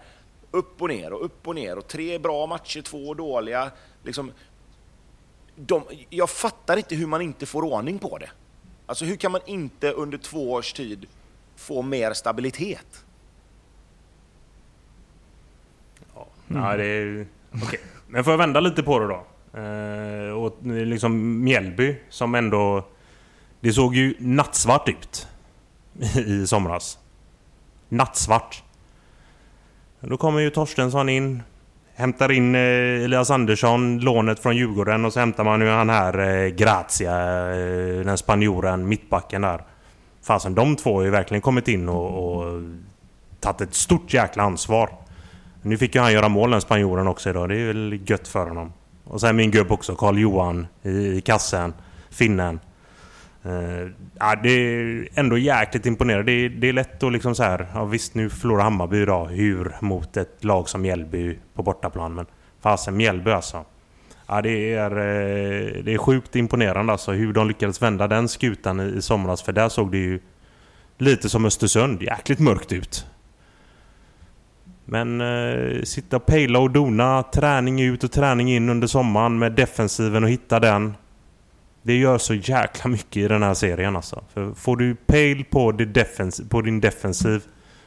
upp och ner och upp och ner och tre bra matcher, två dåliga. Liksom, de, jag fattar inte hur man inte får ordning på det. Alltså hur kan man inte under två års tid få mer stabilitet? Ja, det är... Okay. Men får jag vända lite på det då? Eh, och liksom Mjällby som ändå... Det såg ju nattsvart ut i somras. Nattsvart. Då kommer ju Torstensson in. Hämtar in eh, Elias Andersson, lånet från Djurgården och så hämtar man ju han här eh, Grazia, eh, den spanjoren, mittbacken där. Fasen, de två har ju verkligen kommit in och, och tagit ett stort jäkla ansvar. Nu fick ju han göra mål den spanjoren också idag. Det är väl gött för honom. Och sen min gubb också, Karl Johan i, i kassen. Finnen. Uh, ja, det är ändå jäkligt imponerande. Det är, det är lätt att liksom så här. Ja, visst, nu förlorar Hammarby idag. Hur mot ett lag som Mjällby på bortaplan. Men fasen, Mjällby alltså. Ja, det är, uh, det är sjukt imponerande alltså hur de lyckades vända den skutan i, i somras. För där såg det ju lite som Östersund. Jäkligt mörkt ut. Men uh, sitta och pejla och dona, träning ut och träning in under sommaren med defensiven och hitta den. Det gör så jäkla mycket i den här serien alltså. För får du pejl på, det defens på din defensiv,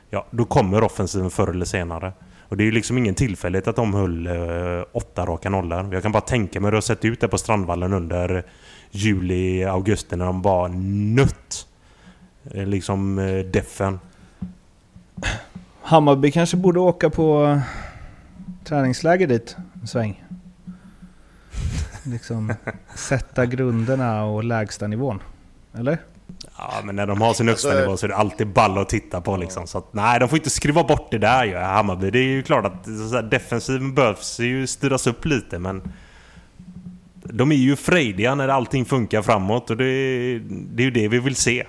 ja då kommer offensiven förr eller senare. Och det är ju liksom ingen tillfällighet att de höll eh, åtta raka nollor. Jag kan bara tänka mig hur det har sett ut där på Strandvallen under juli, augusti när de bara nött. Eh, liksom eh, defen. Hammarby kanske borde åka på eh, träningsläger dit en sväng. Liksom sätta grunderna och lägsta nivån. Eller? Ja, men när de har sin högsta Alltså- nivå så är det alltid ball att titta på liksom. Så att, nej, de får inte skruva bort det där ju, Hammarby. Det är ju klart att här, defensiven behövs ju styras upp lite, men... De är ju frejdiga när allting funkar framåt och det, det är ju det vi vill se.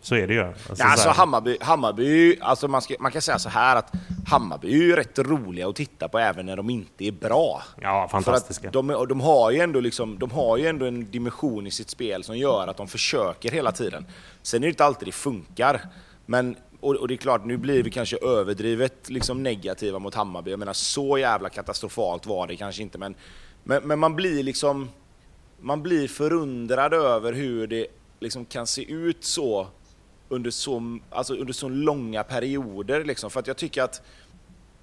Så är det ju. Alltså, Ja, alltså Hammarby, Hammarby alltså man, ska, man kan säga så här att Hammarby är ju rätt roliga att titta på även när de inte är bra. Ja, fantastiska. De, de, har ju ändå liksom, de har ju ändå en dimension i sitt spel som gör att de försöker hela tiden. Sen är det inte alltid det funkar. Men, och, och det är klart, nu blir vi kanske överdrivet liksom negativa mot Hammarby. Jag menar, så jävla katastrofalt var det kanske inte. Men, men, men man blir liksom... Man blir förundrad över hur det liksom kan se ut så under så, alltså under så långa perioder. Liksom. För att jag tycker att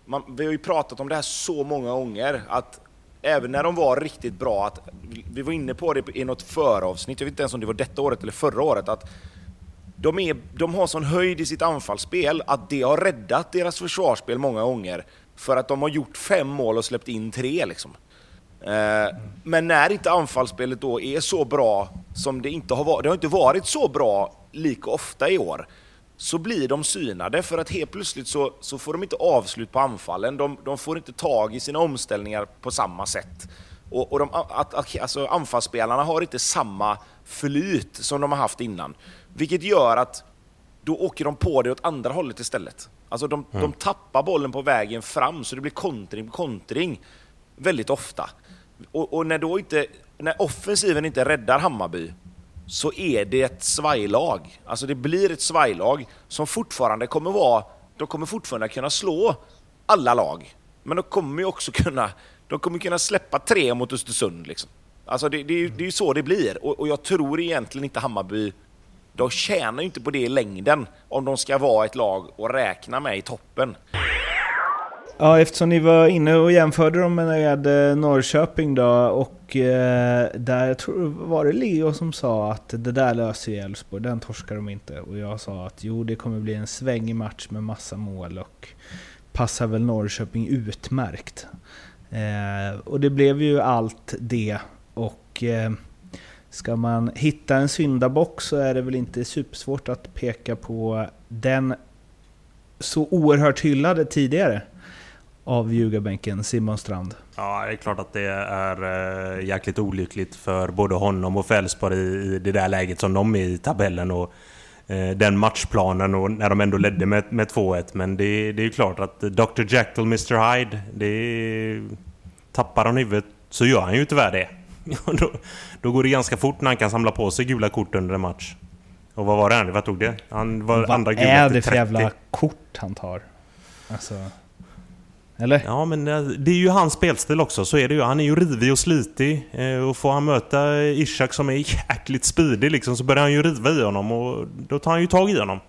man, vi har ju pratat om det här så många gånger, att även när de var riktigt bra, att vi var inne på det i något föravsnitt, jag vet inte ens om det var detta året eller förra året, att de, är, de har sån höjd i sitt anfallsspel att det har räddat deras försvarsspel många gånger för att de har gjort fem mål och släppt in tre. Liksom. Eh, Men när inte anfallsspelet då är så bra som det inte har varit, det har inte varit så bra lika ofta i år, så blir de synade för att helt plötsligt så, så får de inte avslut på anfallen, de, de får inte tag i sina omställningar på samma sätt. Och, och de, att, alltså anfallsspelarna har inte samma flyt som de har haft innan. Vilket gör att då åker de på det åt andra hållet istället. Alltså de, de tappar bollen på vägen fram så det blir kontring på kontring väldigt ofta. Och, och när då inte, när offensiven inte räddar Hammarby så är det ett svajlag. Alltså det blir ett svajlag som fortfarande kommer vara, de kommer fortfarande kunna slå alla lag. Men de kommer ju också kunna, de kommer kunna släppa tre mot Östersund liksom. Alltså det, det, är ju- det är ju så det blir. Och, och jag tror egentligen inte Hammarby, de tjänar ju inte på det i längden om de ska vara ett lag och räkna med i toppen. Ja, eftersom ni var inne och jämförde dem med eh, Norrköping då och eh, där jag tror var det Leo som sa att det där löser ju Elfsborg, den torskar de inte. Och jag sa att jo, det kommer bli en svängig match med massa mål och passar väl Norrköping utmärkt. Eh, och det blev ju allt det och eh, ska man hitta en syndabock så är det väl inte supersvårt att peka på den så oerhört hyllade tidigare av ljugarbänken Simon Strand. Ja, det är klart att det är äh, jäkligt olyckligt för både honom och Fälsborg i, i det där läget som de är i tabellen och eh, den matchplanen och när de ändå ledde med, med 2-1. Men det, det är ju klart att Dr Jekyll, Mr Hyde, det tappar han huvudet så gör han ju tyvärr det. *laughs* då, då går det ganska fort när han kan samla på sig gula kort under en match. Och vad var det? Vad tog det? Han var Vad andra gula är det för 30. jävla kort han tar? Alltså... Eller? Ja, men eh, det är ju hans spelstil också. Så är det ju. Han är ju rivig och slitig. eh, Och får han möta Ishak som är *laughs* jäkligt speedig liksom, så börjar han ju riva i honom och då tar han ju tag i honom.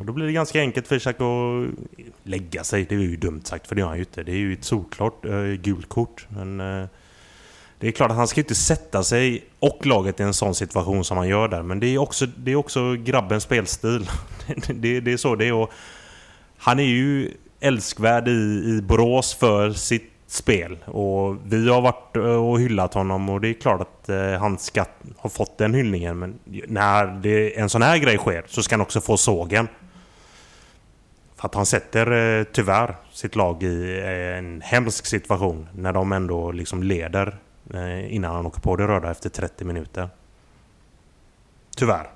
Och då blir det ganska enkelt för Ishak att lägga sig. Det är ju dumt sagt, för det gör han ju inte. Det är ju ett solklart äh, gult kort. Men eh, det är klart att han ska inte sätta sig och laget i en sån situation som han gör där. Men det är också, det är också grabbens spelstil. *laughs* det, det är så det är. Och han är ju älskvärd i, i Borås för sitt spel. Och vi har varit eh, och hyllat honom och det är klart att eh, han ska ha fått den hyllningen. Men när det, en sån här grej sker så ska han också få sågen. För att han sätter eh, tyvärr sitt lag i eh, en hemsk situation när de ändå liksom leder eh, innan han åker på det röda efter 30 minuter. Tyvärr.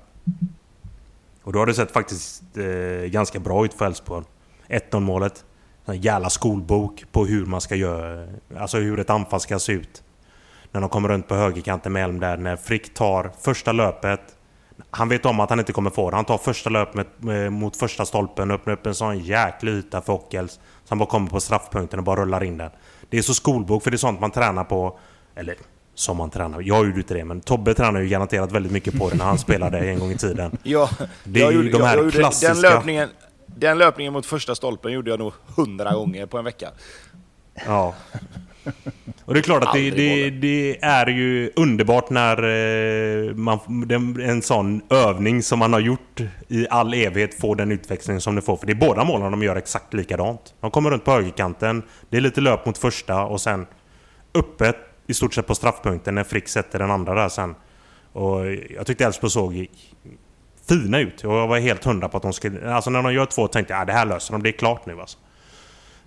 Och då har det sett faktiskt eh, ganska bra ut för Elfsborg. 1-0 målet. En jävla skolbok på hur man ska göra, alltså hur ett anfall ska se ut. När de kommer runt på högerkanten med Elm där, när Frick tar första löpet. Han vet om att han inte kommer få det. Han tar första löpet mot första stolpen, öppnar upp en sån jäkla yta för Ockels. Så han bara kommer på straffpunkten och bara rullar in den. Det är så skolbok, för det är sånt man tränar på. Eller som man tränar. Jag gjorde inte det, men Tobbe tränar ju garanterat väldigt mycket på det när han spelade en gång i tiden. *laughs* Ja, Det är jag ju gjorde- de jag- här jag gjorde- klassiska- Den löpningen, den löpningen mot första stolpen gjorde jag nog hundra gånger på en vecka. Ja. *laughs* Och det är klart att det, det, det är ju underbart när eh, man, den- en sån övning som man har gjort i all evighet får den utväxling som det får. För det är båda målen de gör exakt likadant. De kommer runt på högerkanten, det är lite löp mot första och sen öppet i stort sett på straffpunkten när Frick sätter den andra där sen. Och jag tyckte Elfsborg såg fina ut. Och jag var helt hundra på att de skulle... Alltså när de gör två tänkte jag att det här löser de, det är klart nu alltså.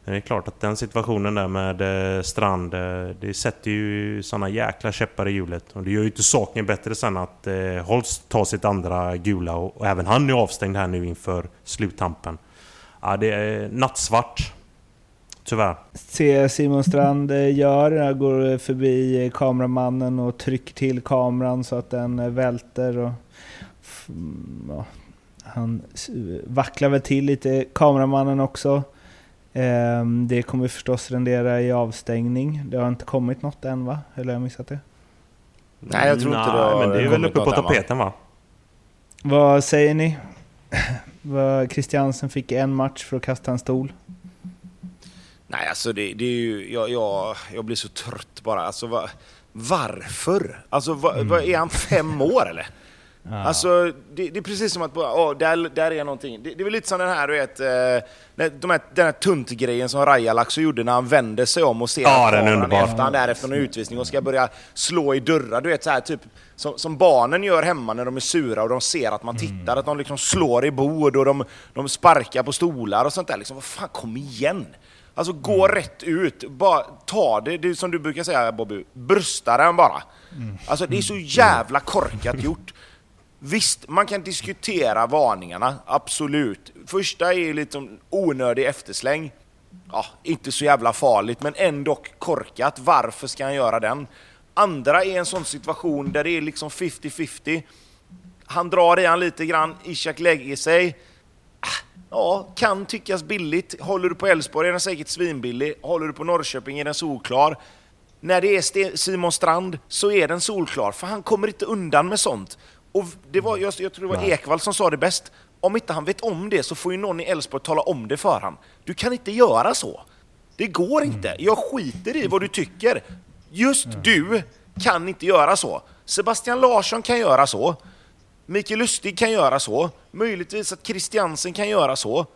Men Det är klart att den situationen där med eh, Strand, eh, det sätter ju såna jäkla käppar i hjulet. Och det gör ju inte saken bättre sen att eh, Holst tar sitt andra gula och, och även han är avstängd här nu inför sluttampen. Ja, det är nattsvart. Tyvärr. Se Simon Strand eh, gör, jag går förbi kameramannen och trycker till kameran så att den eh, välter. Och, ja, han vacklar väl till lite, kameramannen också. Ehm, Det kommer förstås rendera i avstängning. Det har inte kommit något än va? Eller har jag missat det? Nej, jag tror inte det har men det är väl uppe på än, va? tapeten va? Vad säger ni? *laughs* Vad Christiansen fick en match för att kasta en stol. Nej, alltså det, det är ju... Jag, jag, jag blir så trött bara. Alltså, va, varför? Alltså, va, Mm. va, är han fem år eller? Ja. Alltså, det, det är precis som att åh, där, där är någonting. Det, det är väl lite som den här, du vet, eh, de här, den här tuntgrejen som Rajalaxo gjorde när han vände sig om och ser Ja, att den efter han där efter någon utvisning och ska börja slå i dörrar. Du vet så här, typ som, som barnen gör hemma när de är sura och de ser att man tittar, att de liksom slår i bord och de, de sparkar på stolar och sånt där. Liksom, vad fan, kom igen! Alltså gå rätt ut, bara ta det, det är som du brukar säga Bobby, brösta den bara. Alltså det är så jävla korkat gjort. Visst, man kan diskutera varningarna, absolut. Första är ju lite onödig eftersläng. Ja, inte så jävla farligt, men ändå korkat. Varför ska han göra den? Andra är en sån situation där det är liksom 50-50. Han drar i han lite grann, Ishak lägger sig. Ah, ja, kan tyckas billigt. Håller du på Elfsborg är den säkert svinbillig. Håller du på Norrköping är den solklar. När det är Simon Strand så är den solklar, för han kommer inte undan med sånt. Och det var, jag, jag tror det var Ekvall som sa det bäst. Om inte han vet om det så får ju någon i Elfsborg tala om det för han. Du kan inte göra så. Det går inte. Jag skiter i vad du tycker. Just du kan inte göra så. Sebastian Larsson kan göra så. Mikael Lustig kan göra så. Möjligtvis att Christiansen kan göra så.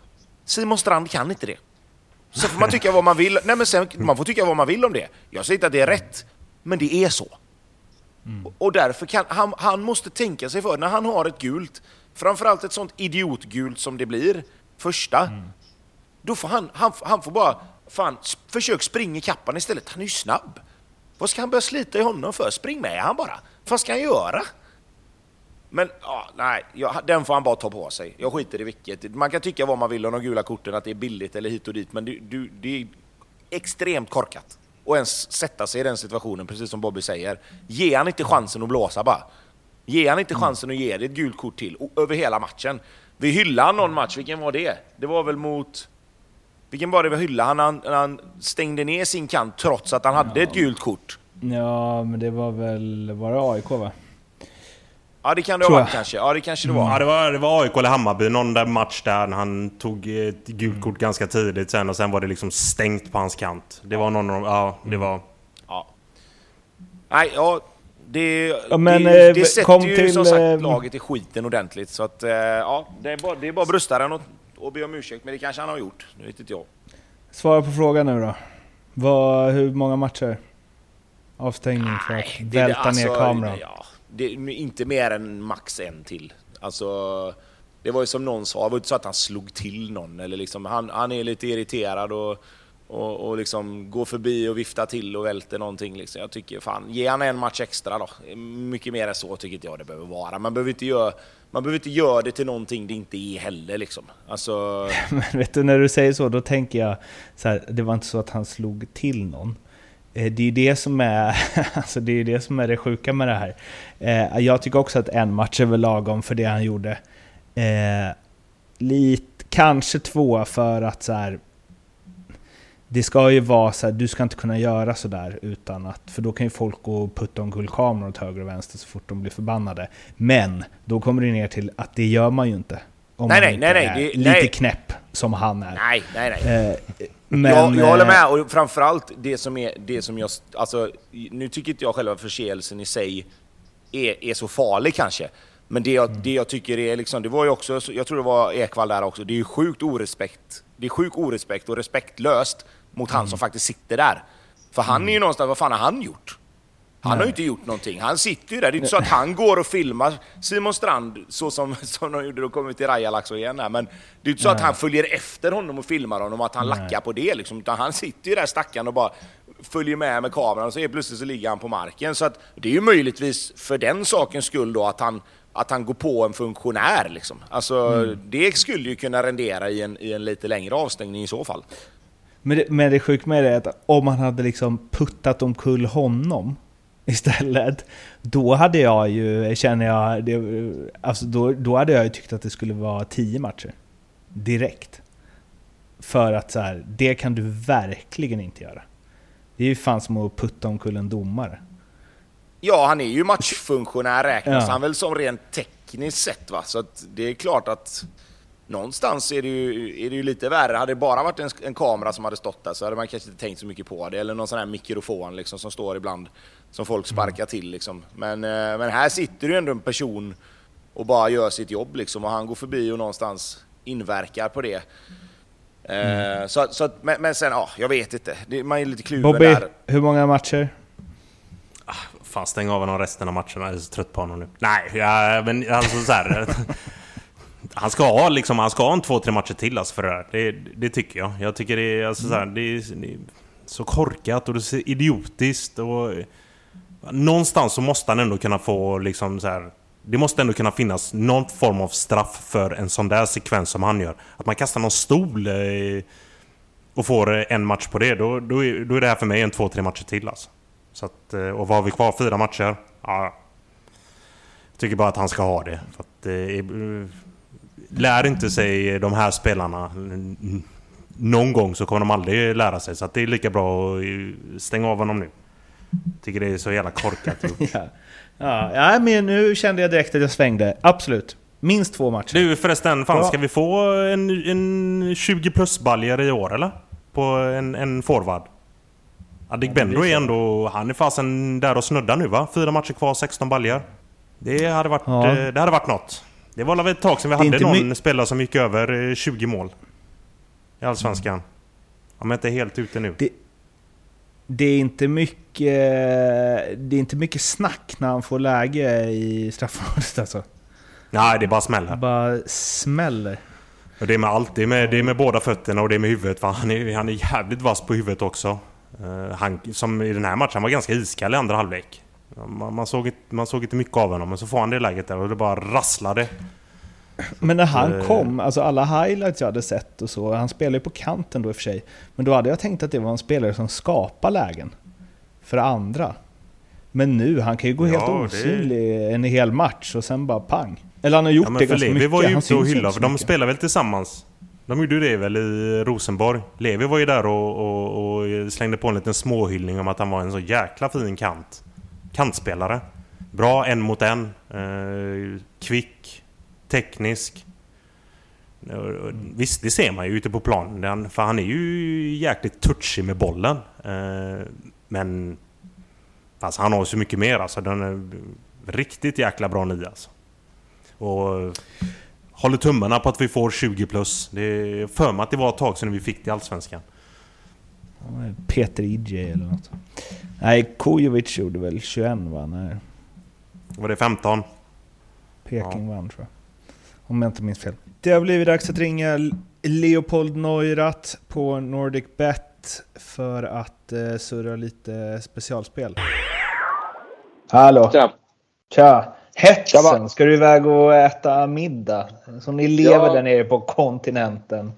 Simon Strand kan inte det. Så får man tycka vad man vill. Nej, men sen, man får tycka vad man vill om det. Jag säger inte att det är rätt, men det är så. Mm. Och därför kan han, han måste tänka sig för när han har ett gult, framförallt ett sånt idiotgult som det blir, första, mm. då får han, han, han får bara, fan, försök springa i kappan istället. Han är ju snabb. Vad ska han börja slita i honom för? Spring med han bara. Vad ska han göra? Men ja, nej, ja, den får han bara ta på sig. Jag skiter i vilket. Man kan tycka vad man vill om de gula korten, att det är billigt eller hit och dit, men det, det, det är extremt korkat. Och ens sätta sig i den situationen, precis som Bobby säger. Ge han inte chansen att blåsa bara. Ge han inte mm. chansen att ge det ett gult kort till, över hela matchen. Vi hyllade någon match, vilken var det? Det var väl mot... Vilken var det vi hyllade? Han, han, han stängde ner sin kant trots att han hade ja. ett gult kort. Ja, men det var väl... Var det AIK va? Ja det kan det ha varit kanske. Ja det kanske det var. Ja det var, det var AIK eller Hammarby, någon där match där han tog ett gult kort ganska tidigt sen och sen var det liksom stängt på hans kant. Det var någon av ja det var... Ja. Nej, ja. Det, ja, men, det, det eh, sätter ju till, som sagt eh, laget i skiten ordentligt. Så att, eh, ja, det är bara, det är bara bröstaren och, och be om ursäkt, men det kanske han har gjort. Det vet inte jag. Svara på frågan nu då. Vad, hur många matcher? Avstängning för att Nej, välta alltså, ner kameran? Ja, det, inte mer än max en till. Alltså, det var ju som någon sa, det var inte så att han slog till någon. Eller liksom, han, han är lite irriterad och, och, och liksom går förbi och viftar till och välter någonting. Liksom. Jag tycker fan, ge han en match extra då. Mycket mer än så tycker inte jag det behöver vara. Man behöver inte göra, man behöver inte göra det till någonting det inte är heller. Liksom. Alltså... *laughs* Men vet du, när du säger så, då tänker jag så här, det var inte så att han slog till någon. Eh, det är det som är, *laughs* alltså det, är det som är det sjuka med det här. Eh, jag tycker också att en match är väl lagom för det han gjorde. Eh, lite, kanske två för att så här, det ska ju vara så här, du ska inte kunna göra sådär utan att, för då kan ju folk gå och putta omkull kameror åt höger och vänster så fort de blir förbannade. Men då kommer det ner till att det gör man ju inte. Om nej, man nej, nej, nej, lite nej. knäpp som han är. Nej, nej, nej. Eh, men, jag, jag håller med, och framförallt det som är det som jag... Alltså, nu tycker inte jag själva förseelsen i sig är, är så farlig kanske. Men det jag, det jag tycker är liksom, det var ju också, jag tror det var Ekvall där också, det är ju sjukt orespekt. Det är sjuk orespekt och respektlöst mot mm. han som faktiskt sitter där. För han är ju någonstans, vad fan har han gjort? Han Nej. har ju inte gjort någonting. Han sitter ju där. Det är inte så att han går och filmar Simon Strand så som, *laughs* som de gjorde, då kommer vi till Rajalax igen här. Men det är inte så Nej. att han följer efter honom och filmar honom och att han Nej. lackar på det liksom. Utan han sitter ju där stackaren och bara följer med med kameran och så är plötsligt så ligger han på marken. Så att det är ju möjligtvis för den sakens skull då att han, att han går på en funktionär liksom. Alltså mm. det skulle ju kunna rendera i en, i en lite längre avstängning i så fall. Men det, men det sjuka med det är att om han hade liksom puttat omkull honom istället. Då hade jag ju, känner jag, det, alltså då, då hade jag ju tyckt att det skulle vara tio matcher. Direkt. För att så här, det kan du verkligen inte göra. Det är ju fan som att putta omkull en domare. Ja, han är ju matchfunktionär räknas ja. han väl som rent tekniskt sett va. Så att det är klart att någonstans är det ju, är det ju lite värre. Hade det bara varit en, en, kamera som hade stått där så hade man kanske inte tänkt så mycket på det. Eller någon sån här mikrofon liksom som står ibland som folk sparkar till. Liksom. Men, eh, men här sitter ju ändå en person och bara gör sitt jobb liksom, och han går förbi och någonstans inverkar på det. Eh, mm. Så, så, men, men sen, ja, jag vet inte. man är lite kluven Bobby, där. hur många matcher? Ah, fan, stäng av honom resten av matcherna. Jag är så trött på honom nu. Nej, jag, men alltså så här, *laughs* Han ska ha liksom, han ska ha en två, tre matcher till alltså för det här. Det, det tycker jag. Jag tycker det är, alltså, så, här, det är, det är så korkat och det är så idiotiskt och någonstans så måste han ändå kunna få liksom så här, det måste ändå kunna finnas någon form av straff för en sån där sekvens som han gör. Att man kastar någon stol eh, och får eh, en match på det, då, då, är, då är det här för mig en två, tre matcher till alltså. Så att, eh, och vad har vi kvar? Fyra matcher? Ja. Jag tycker bara att han ska ha det. För att, eh, lär inte sig de här spelarna någon gång så kommer de aldrig lära sig. Så att det är lika bra att stänga av honom nu. Tycker det är så jävla korkat *laughs* ja. Ja, ja, men nu kände jag direkt att jag svängde. Absolut. Minst två matcher. Du förresten, fan, ska vi få en, en 20 plus baljare i år eller? På en, en forward? Adegbenro är ändå... Han är fasen där och snuddar nu va? Fyra matcher kvar, 16 baljor. Det hade varit, ja. Eh, det hade varit något. Det var väl ett tag sedan vi hade någon spelare som gick över 20 eh, mål. I Allsvenskan. Om jag inte är helt ute nu. Det, det, är inte mycket... Det är inte mycket snack när han får läge i straffområdet alltså. Nej, det bara smäller. Det bara smäller. Och det är med allt. Det är med, det är med båda fötterna och det är med huvudet. Va? Han, är, han är jävligt vass på huvudet också. Uh, han, som i den här matchen var ganska iskall i andra halvlek. Man, man, såg, man såg inte mycket av honom, men så får han det läget där och det bara rasslade. Men när han kom, alltså alla highlights jag hade sett och så, han spelar ju på kanten då i och för sig. Men då hade jag tänkt att det var en spelare som skapar lägen. För andra. Men nu, han kan ju gå ja, helt osynlig det... en hel match och sen bara pang. Eller han har gjort ja, det ganska Levi mycket. var ju ute och hyllade, för de spelar väl tillsammans? De gjorde det väl i Rosenborg? Levi var ju där och, och, och, slängde på en liten småhyllning om att han var en så jäkla fin kant. Kantspelare. Bra en mot en. Eh, kvick teknisk. Eh, visst, det ser man ju ute på planen. För han är ju jäkligt touchig med bollen. Eh, men... Fast han har så mycket mer alltså. Den är riktigt jäkla bra nia alltså. Och håller tummarna på att vi får 20 plus. Det är för mig att det var ett tag sedan vi fick det i Allsvenskan. Peter Idje eller något. Nej, Kujovic gjorde väl 21 va? Nej. Var det 15? Peking ja. vann tror jag. Om jag inte minns fel. Det har blivit dags att ringa Leopold Neurath på Nordic Bet för att eh, surra lite specialspel. Hallå! Tja! Tja! Hetsen! Ska du iväg och äta middag? Som ni lever ja. där nere på kontinenten.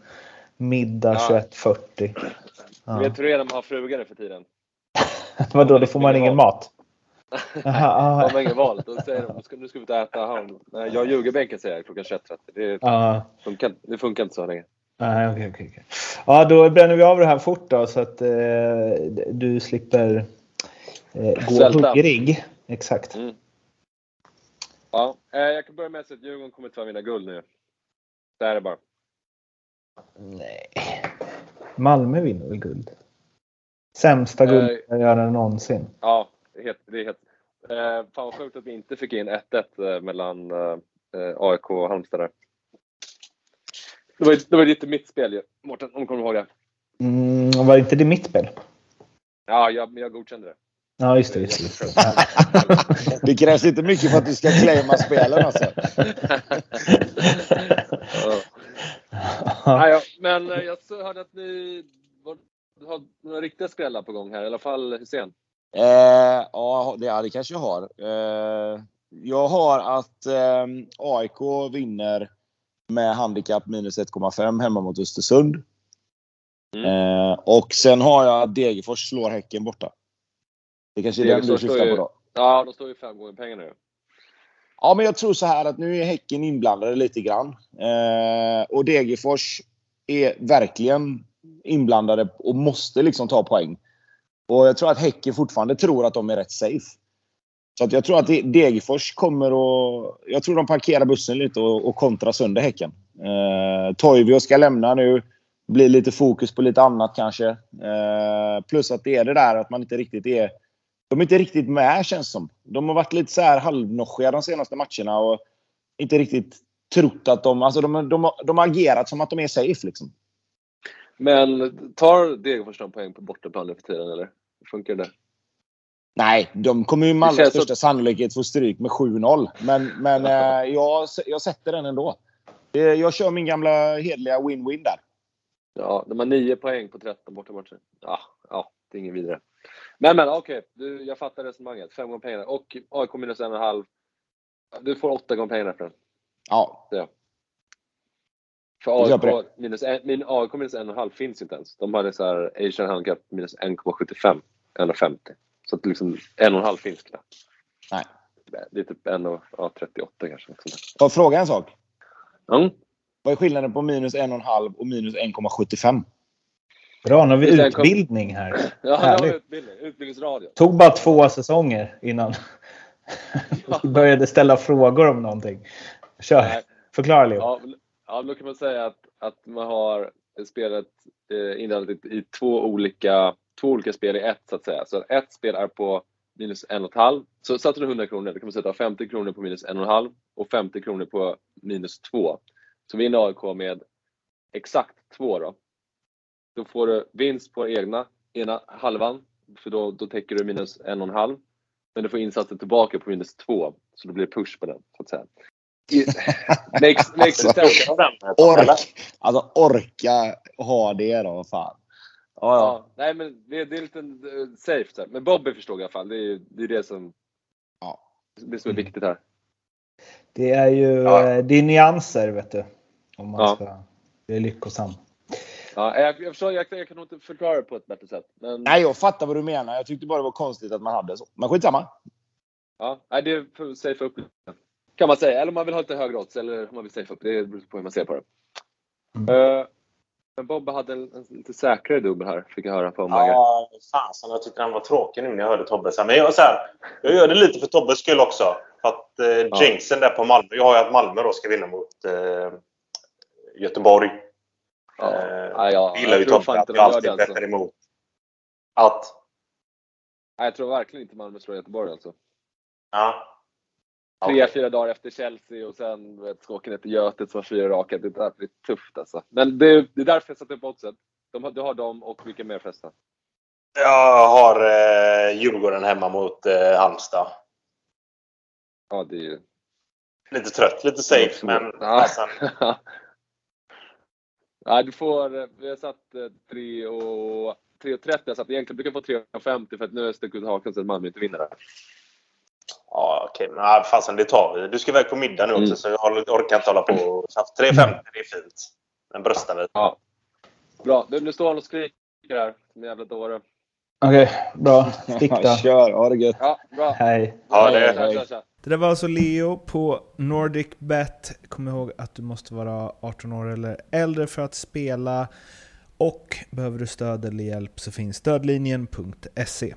Middag ja. 21.40. Ja. Vet du redan de har frugar för tiden? *laughs* Vadå, det får man ingen mat? *laughs* Aha, de har inget val. Då säger de nu ska vi och äta. Nej, jag ljuger bänken säger jag klockan 21.30. Det, funkar, det funkar inte så länge. Nej, okay, okay, okay. Ja, då bränner vi av det här fort då så att eh, du slipper eh, gå hungrig. Exakt. Mm. Ja, eh, jag kan börja med att säga att Djurgården kommer tyvärr vinna guld nu. Det är det bara. Nej. Malmö vinner väl guld? Sämsta eh, guldgöraren någonsin. Ja, det är helt, det är helt eh, fan vad sjukt att vi inte fick in 1-1 eh, mellan eh, AIK och Halmstad där. Det var, det var lite mitt spel ju, Mårten, om du kommer ihåg det. Mm, var inte det mitt spel? Ja, jag, jag godkände det. Ja, just det. Just det. *laughs* det krävs inte mycket för att du ska claima spelen alltså. *laughs* ja. *laughs* ja, men eh, jag hörde att ni några riktiga skrällar på gång här, i alla fall Hussein. Eh, ja, det, det kanske jag har. Eh, jag har att eh, AIK vinner med handikapp minus 1,5 hemma mot Östersund. Mm. Eh, och sen har jag att Degerfors slår Häcken borta. Det kanske är den du syftar på då? Ja, de står ju fem gånger pengarna nu. Ja, men jag tror så här att nu är Häcken inblandade lite grann. Eh, och Degerfors är verkligen inblandade och måste liksom ta poäng. Och jag tror att Häcken fortfarande tror att de är rätt safe. Så att jag tror att Degerfors kommer att... Jag tror de parkerar bussen lite och, och kontrar sönder Häcken. Eh, Toivio ska lämna nu. Blir lite fokus på lite annat kanske. Eh, plus att det är det där att man inte riktigt är... De är inte riktigt med känns som. De har varit lite så här halvnoschiga de senaste matcherna och inte riktigt trott att de... Alltså de, de, de har agerat som att de är safe liksom. Men tar Degerfors någon poäng på bortaplan nu för tiden eller? Funkar det? Nej, de kommer ju med allra största att... sannolikhet få stryk med 7-0. Men, men *laughs* eh, jag, jag sätter den ändå. Jag kör min gamla hedliga win-win där. Ja, de har 9 poäng på 13 bortamatcher. Ja, ja, det är inget vidare. Men, men okej. Okay. Jag fattar resonemanget. 5 gånger pengarna. Och AIK minus 1,5. Du får åtta gånger pengarna för den. Ja, För Jag AIK minus, en, min AIK minus en och en halv finns inte ens. De hade så här Asian handicap minus 1,75. 1,50. Så att liksom en och en halv finns knappt. Nej. Det är typ 1,38 kanske. något sånt där. och fråga en sak. Mm. Vad är skillnaden på minus 1,5 och minus 1,75? Bra, nu har vi utbildning här. *clears throat* Ja, det var Härligt. utbildning. Utbildningsradio. Tog bara två säsonger innan vi *laughs* började ställa frågor om någonting. Kör, Nej. förklara Leo. Ja, ja, då kan man säga att, att man har spelet eh, indelat i, i två, olika, två olika spel i ett så att säga. Så ett spel är på minus en och ett halv. Så satsar du 100 kronor, då kan man sätta 50 kronor på minus en och en halv och 50 kronor på minus två. Så vinner AIK med exakt två då. Då får du vinst på egna, ena halvan, för då, då täcker du minus en och en halv. Men du får insatsen tillbaka på minus två, så då blir det push på den, så att säga. Makes Alltså. Ork, alltså orka ha det då, fan. Ja, ja. Ja, nej men det, det är lite uh, safe. Här. Men Bobby förstod jag i alla fall. Det är det, är det som Ja. det som är viktigt här. Det är ju Ja. eh, det är nyanser vet du. Om man Ja. ska bli lyckosam. Ja, jag, jag, förstår, jag, jag kan nog inte förklara det på ett bättre sätt. Men Nej, jag fattar vad du menar. Jag tyckte bara det var konstigt att man hade så. Men skitsamma. ja, nej, det är för att safea upp. Kan man säga. Eller om man vill ha lite högre odds eller om man vill safea upp. Det beror på hur man ser på det. Mm. Eh, men Bobby hade en, en lite säkrare dubbel här, fick jag höra på omvägar. Ja, fasen jag tyckte han var tråkig nu när jag hörde Tobbe. Men jag, så här, jag gör det lite för Tobbes skull också. För att eh, jinxen där på Malmö. Jag har ju att Malmö då ska vinna mot eh, Göteborg. Ja, Eh, nej, ja, gillar ju Tobbe att jag alltid alltså. bettar emot. Att? Nej, jag tror verkligen inte Malmö slår Göteborg alltså. Ja. Tre, Okej. fyra dagar efter Chelsea och sen vet, ska åka ner till Götet som har fyra raka. Det där blir tufft alltså. Men det, det är därför jag satte upp oddset. De, du har dem och vilka mer förresten? Jag har eh, Djurgården hemma mot eh, Halmstad. Ja, det är ju... Lite trött, lite safe, men Ja. *laughs* Nej, du får... eh, Vi har satt eh, 3 och... 3,30 har jag satt. Egentligen brukar jag få 3,50 för att nu stuckit ut hakan så att Malmö inte vinner där. Ja, okej. Men ja, fasen, det tar vi. Du ska iväg på middag nu också, Mm. så jag orkar inte hålla på. Så 3,50 det är fint. Den bröstar vi. Ja. Bra. Du, nu står han och skriker här. Som en jävla dåre. Okej, bra. *laughs* Stick då. Kör, ha det gött. Ja, bra. Hej. Ja, det, kör. Det där var alltså Leo på Nordic Bet. Kom ihåg att du måste vara 18 år eller äldre för att spela. Och behöver du stöd eller hjälp så finns stödlinjen.se.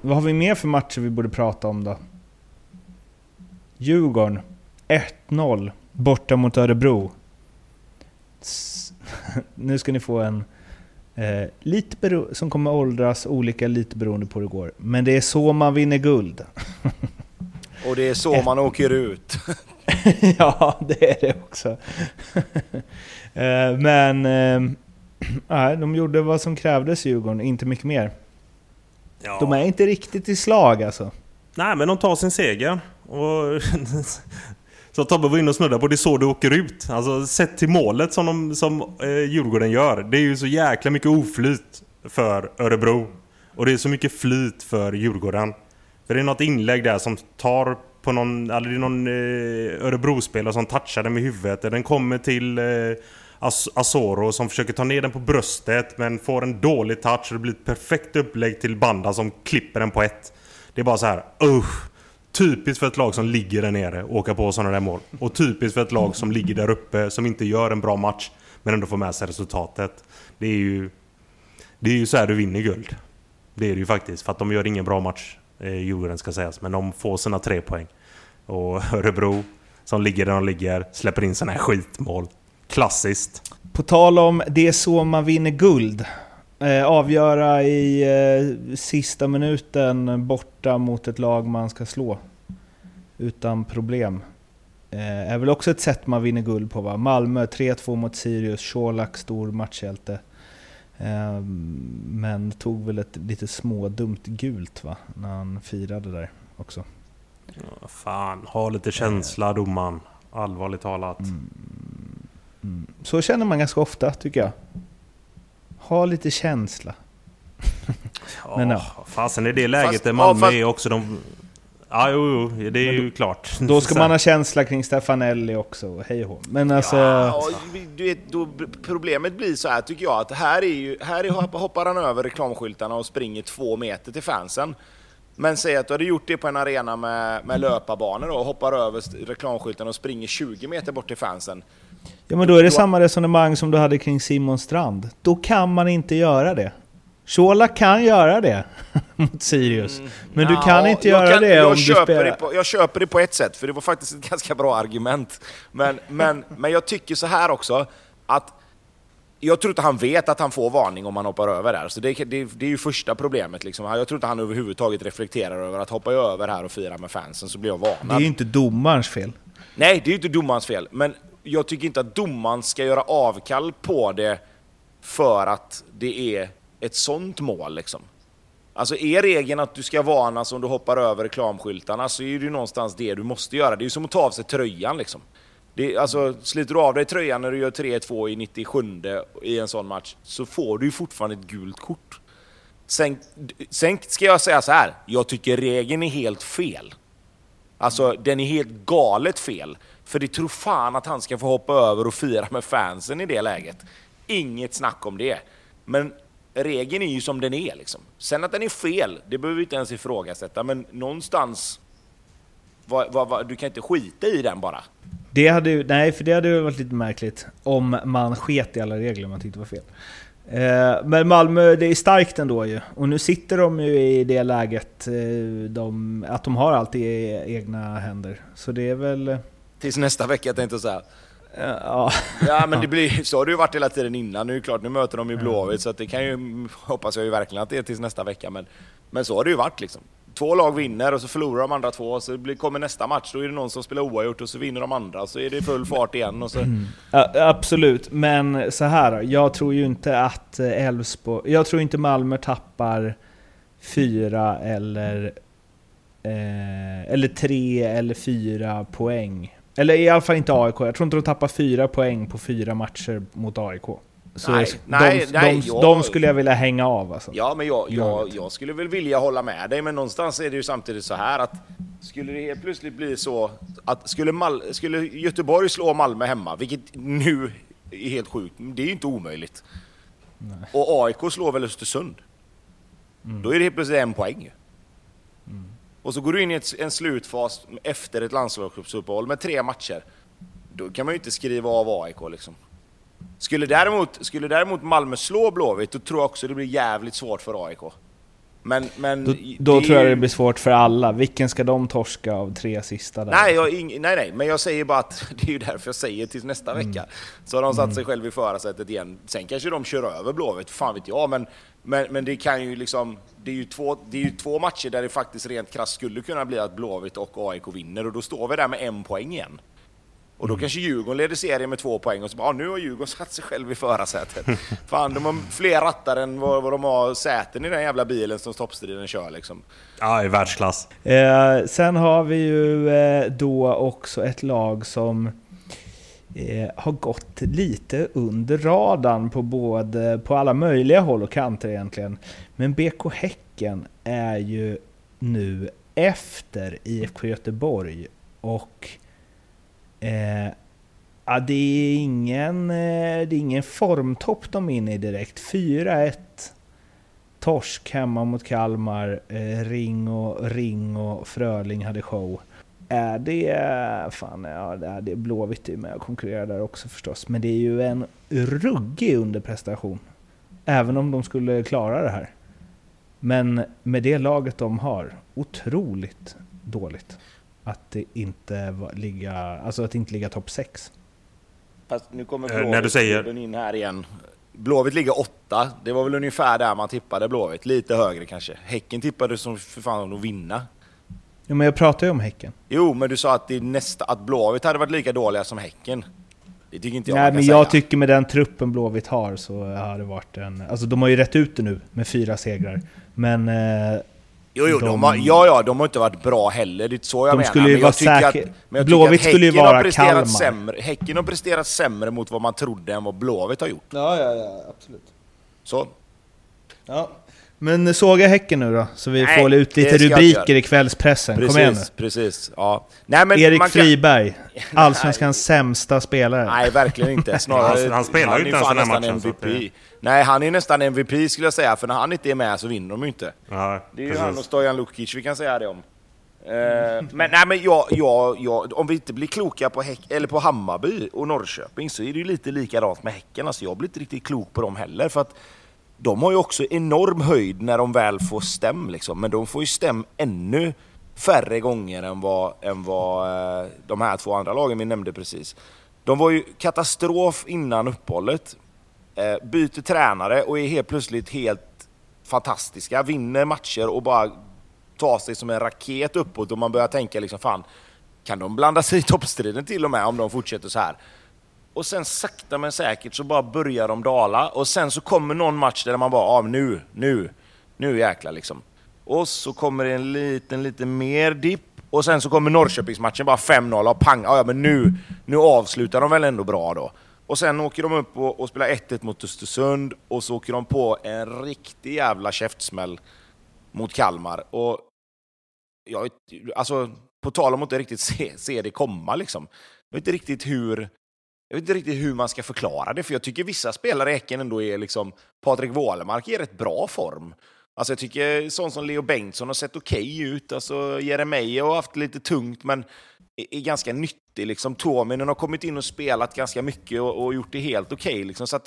Vad har vi mer för matcher vi borde prata om då? Djurgården 1-0 borta mot Örebro. *laughs* Nu ska ni få en eh, lite som kommer åldras olika lite beroende på hur det går. Men det är så man vinner guld. *laughs* Och det är så man åker ut. *laughs* ja, det är det också. Eh, Men eh, *clears throat* de gjorde vad som krävdes Djurgården, inte mycket mer. Ja. De är inte riktigt i slag alltså. Nej, men de tar sin seger. Och *laughs* så Tobbe var inne och snuddade på, det är så det åker ut. Alltså sett till målet som, de, som eh, Djurgården gör. Det är ju så jäkla mycket oflyt för Örebro. Och det är så mycket flyt för Djurgården. För det är något inlägg där som tar på någon, eller det är någon eh, Örebro-spelare som touchar den med huvudet. Den kommer till eh, As- Asoro som försöker ta ner den på bröstet men får en dålig touch och det blir ett perfekt upplägg till Banda som klipper den på ett. Det är bara så här, usch. Typiskt för ett lag som ligger där nere och åka på sådana där mål. Och typiskt för ett lag som ligger där uppe som inte gör en bra match men ändå får med sig resultatet. Det är ju, det är ju så här du vinner guld. Det är det ju faktiskt. För att de gör ingen bra match, eh, Djurgården ska sägas. Men de får sina tre poäng. Och *laughs* Örebro, som ligger där de ligger, släpper in sådana här skitmål. Klassiskt. På tal om det är så man vinner guld. Eh, avgöra i eh, sista minuten borta mot ett lag man ska slå. Utan problem. Eh, är väl också ett sätt man vinner guld på va? Malmö 3-2 mot Sirius, Colak stor matchhjälte. Eh, men tog väl ett lite smådumt gult va? När han firade där också. Ja, fan, ha lite känsla domaren. Allvarligt talat. Mm. Så känner man ganska ofta tycker jag. Ha lite känsla. Ja, Men ja. Fasen i det läget Fast- där ja, Malmö fast- är också de... Ja, jo, jo, det är ju klart. Då ska man ha känsla kring Stefanelli också, hej och. Men alltså... Ja, och du vet, då, problemet blir så här tycker jag, att här, är ju, här är, hoppar han över reklamskyltarna och springer två meter till fansen. Men säg att du hade gjort det på en arena med, med löparbanor då, och hoppar över reklamskyltarna och springer 20 meter bort till fansen. Ja men då är det samma resonemang som du hade kring Simon Strand. Då kan man inte göra det. Shola kan göra det *laughs* mot Sirius. Men du kan Ja, inte göra kan- det jag om du spelar... Det på, jag köper det på ett sätt, för det var faktiskt ett ganska bra argument. Men, men, men jag tycker så här också, att jag tror inte han vet att han får varning om han hoppar över där. Så det, det, det är ju första problemet. Liksom. Jag tror inte han överhuvudtaget reflekterar över att hoppa över här och fira med fansen så blir jag varnad. Det är ju inte domarens fel. Nej, det är ju inte domarens fel. Men jag tycker inte att domaren ska göra avkall på det för att det är ett sånt mål. Liksom. Alltså är regeln att du ska varnas om du hoppar över reklamskyltarna så är det ju någonstans det du måste göra. Det är ju som att ta av sig tröjan liksom. Det alltså, sliter du av dig tröjan när du gör 3-2 i 97 i en sån match så får du ju fortfarande ett gult kort. Sen, sen ska jag säga så här. jag tycker regeln är helt fel. Alltså den är helt galet fel. För det tror fan att han ska få hoppa över och fira med fansen i det läget. Inget snack om det. Men regeln är ju som den är liksom. Sen att den är fel, det behöver vi inte ens ifrågasätta. Men någonstans, Va, va, va, du kan inte skita i den bara. Det hade nej, för det hade ju varit lite märkligt om man sket i alla regler man tyckte var fel. Eh, men Malmö, det är starkt ändå ju. Och nu sitter de ju i det läget eh, de, att de har allt i egna händer. Så det är väl... Eh, Tills nästa vecka tänkte jag säga. ja. Ja men det blir, så har det ju varit hela tiden innan. Nu är det klart, nu möter de ju Blåvitt så det kan ju, hoppas jag ju verkligen att det är tills nästa vecka. Men, men så har det ju varit liksom. Två lag vinner och så förlorar de andra två, och så blir, kommer nästa match, då är det någon som spelar oavgjort och så vinner de andra, och så är det full fart igen. Och så, Ja, absolut, men så här. Jag tror ju inte att eh, Elfsborg... Jag tror inte Malmö tappar fyra eller... Eh, eller tre eller fyra poäng. Eller i alla fall inte AIK. Jag tror inte de tappar fyra poäng på fyra matcher mot AIK. Så Nej, de, nej, de, nej, de, jag- de skulle jag vilja hänga av alltså. Ja, men jag, jag, jag skulle väl vilja hålla med dig, men någonstans är det ju samtidigt så här att skulle det helt plötsligt bli så att skulle, Mal skulle Göteborg slå Malmö hemma, vilket nu är helt sjukt, det är ju inte omöjligt. Och AIK slår väl Östersund? Då är det helt plötsligt en poäng ju. Och så går du in i ett, en slutfas efter ett landslagsuppehåll med tre matcher. Då kan man ju inte skriva av AIK liksom. Skulle däremot, skulle däremot Malmö slå Blåvitt, då tror jag också det blir jävligt svårt för AIK. Men, men Då, då tror jag det blir svårt för alla. Vilken ska de torska av tre sista där? Nej, jag, nej, nej, men jag säger bara att *laughs* det är ju därför jag säger tills nästa Mm. vecka. Så har de satt sig själv i förarsätet igen. Sen kanske de kör över Blåvitt, fan vet jag. Men, men, men det kan ju liksom... Det är ju, två, det är ju två matcher där det faktiskt rent krasst skulle kunna bli att Blåvitt och AIK vinner och då står vi där med en poäng igen. Och Mm. då kanske Djurgården leder serien med två poäng och så bara, ah, nu har Djurgården satt sig själv i förarsätet. *laughs* Fan, de har fler rattar än vad, vad de har säten i den jävla bilen som toppstriden kör liksom. Ja, i världsklass. Eh, sen har vi ju eh, då också ett lag som eh, har gått lite under radarn på både, på alla möjliga håll och kanter egentligen. Men BK Häcken är ju nu efter IFK Göteborg och eh, ja, det är ingen, eh, det är ingen formtopp de är inne i direkt. 4-1 torsk hemma mot Kalmar. Eh, Ring och Ring och Fröling hade show. Är det... Fan, ja, det är det Blåvitt är med och konkurrerar där också förstås. Men det är ju en ruggig underprestation. Även om de skulle klara det här. Men med det laget de har, otroligt dåligt. Att det inte ligga, alltså att inte ligga topp 6. Fast nu kommer Eh, när du Blåvitt säger- in här igen. Blåvitt ligger åtta. Det var väl ungefär där man tippade Blåvitt. Lite högre kanske. Häcken tippade som för fan att vinna. Ja, men jag pratar ju om Häcken. Jo, men du sa att, det är nästa, att Blåvitt hade varit lika dåliga som Häcken. Det tycker inte jag Nej, men säga. jag tycker med den truppen Blåvitt har så har det varit en... Alltså de har ju rätt ut det nu med fyra segrar. Men eh, Jo, jo, de, de- har, ja, ja, de har inte varit bra heller. Det är inte så jag De menar. skulle ju men vara jag tycker säker- Att, men jag Blåvitt skulle ju vara har presterat Kalmar. Sämre, häcken har presterat sämre mot vad man trodde än vad Blåvitt har gjort. Ja, ja, ja, absolut. Så. Ja. Men såga Häcken nu då, så vi Nej, får ut lite rubriker i kvällspressen. Kom igen nu. Precis, precis. Ja. Nej, men Erik man kan- Friberg, *laughs* Allsvenskans sämsta spelare. Nej, verkligen inte. *laughs* Snarare, Han- han spelar ju inte ens den här nästan matchen, MVP. Nej, han är nästan MVP skulle jag säga, för när han inte är med så vinner de ju inte. Ja, Det är ju precis. han och Stojan Lukic vi kan säga det om. Eh, men nej, men jag, jag, jag, om vi inte blir kloka på, häck, eller på Hammarby och Norrköping så är det ju lite likadant med Häcken. Alltså, jag blir inte riktigt klok på dem heller. För att de har ju också enorm höjd när de väl får stäm. Liksom. Men de får ju stäm ännu färre gånger än vad, än vad eh, de här två andra lagen vi nämnde precis. De var ju katastrof innan uppehållet. Eh, byter tränare och är helt plötsligt helt fantastiska. Vinner matcher och bara tar sig som en raket uppåt och man börjar tänka liksom fan, kan de blanda sig i toppstriden till och med om de fortsätter så här? Och sen sakta men säkert så bara börjar de dala och sen så kommer någon match där man bara, ah, nu, nu, nu jäklar liksom. Och så kommer det en liten, lite mer dipp och sen så kommer Norrköpingsmatchen bara 5-0 och pang, ah, ja men nu, nu avslutar de väl ändå bra då. Och sen åker de upp och, och spelar 1-1 mot Östersund och så åker de på en riktig jävla käftsmäll mot Kalmar. Och jag, alltså, på tal om att inte riktigt se, se det komma liksom. Jag vet inte riktigt hur jag vet inte riktigt hur man ska förklara det, för jag tycker vissa spelare i Häcken ändå är liksom... Patrik Wålemark är rätt bra form. Alltså jag tycker sån som Leo Bengtsson har sett okej ut. Alltså Jeremejeff har haft lite tungt, men är, ganska nyttig. Liksom. Tuominen har kommit in och spelat ganska mycket och, och gjort det helt okej. liksom. Så att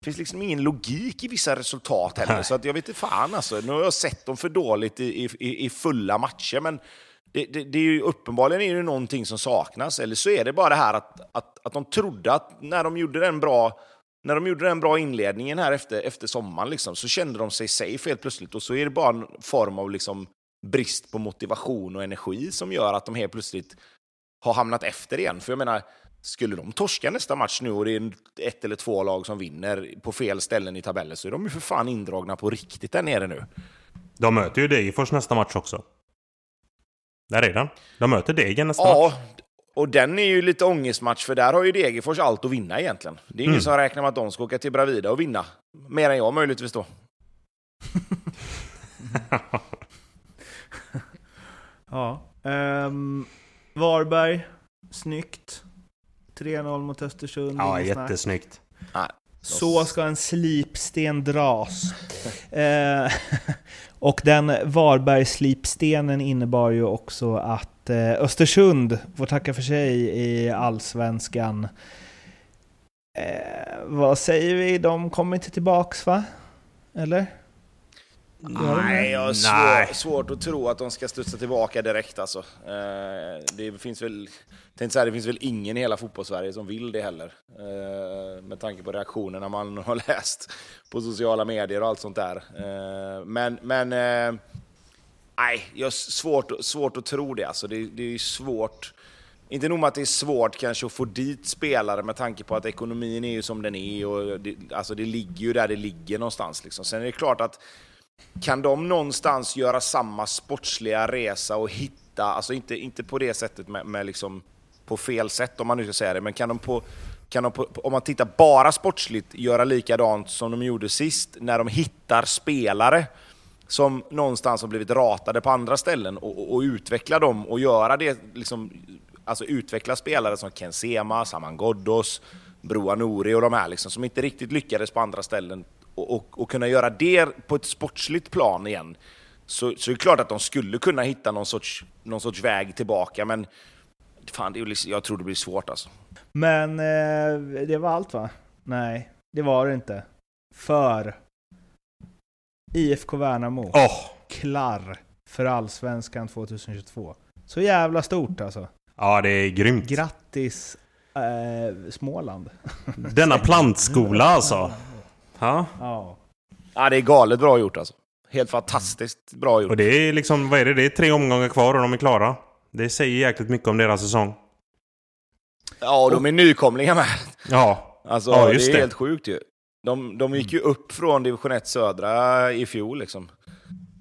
det finns liksom ingen logik i vissa resultat heller. Nej. Så att jag vet inte fan alltså. Nu har jag sett dem för dåligt i, i, i fulla matcher, men det, det, det är ju, uppenbarligen är det någonting som saknas. Eller så är det bara det här att, att, att de trodde att när de gjorde den bra när de gjorde den bra inledningen här efter, efter sommaren liksom, så kände de sig safe helt plötsligt. Och så är det bara en form av liksom brist på motivation och energi som gör att de helt plötsligt har hamnat efter igen. För jag menar, skulle de torska nästa match nu och det är ett eller två lag som vinner på fel ställen i tabellen så är de ju för fan indragna på riktigt där nere nu. De möter ju Degerfors nästa match också. Där är den. De möter Degen nästa match. Ja, och den är ju lite ångestmatch för där har ju Degerfors allt att vinna egentligen. Det är ingen Mm. som räknar med att de ska åka till Bravida och vinna. Mer än jag möjligtvis då. *laughs* Ja. Ehm, Varberg, snyggt. 3-0 mot Östersund. Ja, jättesnyggt. Så ska en slipsten dras. *laughs* Eh, och den Varberg-slipstenen innebar ju också att eh, Östersund får tacka för sig i Allsvenskan. Eh, vad säger vi? De kommer inte tillbaks va? Eller? Nej, jag har svår, svårt att tro att de ska studsa tillbaka direkt alltså. Eh, det finns väl, tänkte säga, det finns väl ingen i hela fotbollssverige som vill det heller. Eh, med tanke på reaktionerna man *laughs* har läst på sociala medier och allt sånt där. Eh, men, men nej, jag har svårt, svårt att tro det alltså. Det, det är svårt. Inte nog med att det är svårt kanske att få dit spelare med tanke på att ekonomin är ju som den är och det, alltså det ligger ju där det ligger någonstans. Liksom. Sen är det klart att kan de någonstans göra samma sportsliga resa och hitta, alltså inte, inte på det sättet med, med liksom på fel sätt om man nu ska säga det, men kan de på, kan de om man tittar bara sportsligt göra likadant som de gjorde sist när de hittar spelare som någonstans har blivit ratade på andra ställen och, och, och utveckla dem och göra det, liksom, alltså utveckla spelare som Ken Sema, Saman Ghoddos, Broa Nouri och de här liksom, som inte riktigt lyckades på andra ställen och, och, och kunna göra det på ett sportsligt plan igen. Så, så är det klart att de skulle kunna hitta någon sorts, någon sorts väg tillbaka, men fan, det är, liksom- jag tror det blir svårt alltså. Men eh, det var allt va? Nej, det var det inte. För IFK Värnamo Åh! klarr för Allsvenskan 2022. Så jävla stort alltså. Ja, det är grymt. Grattis eh, Småland. Denna plantskola alltså. *laughs* Ja. Ja. Ja, det är galet bra gjort alltså. Helt fantastiskt bra gjort. Och det är liksom, vad är det? Det är tre omgångar kvar och de är klara. Det säger jäkligt mycket om deras säsong. Ja, och de är nykomlingar med. Ja. Alltså, Ja, det just är det. helt sjukt ju. De, de gick ju upp från division 1 södra i fjol liksom.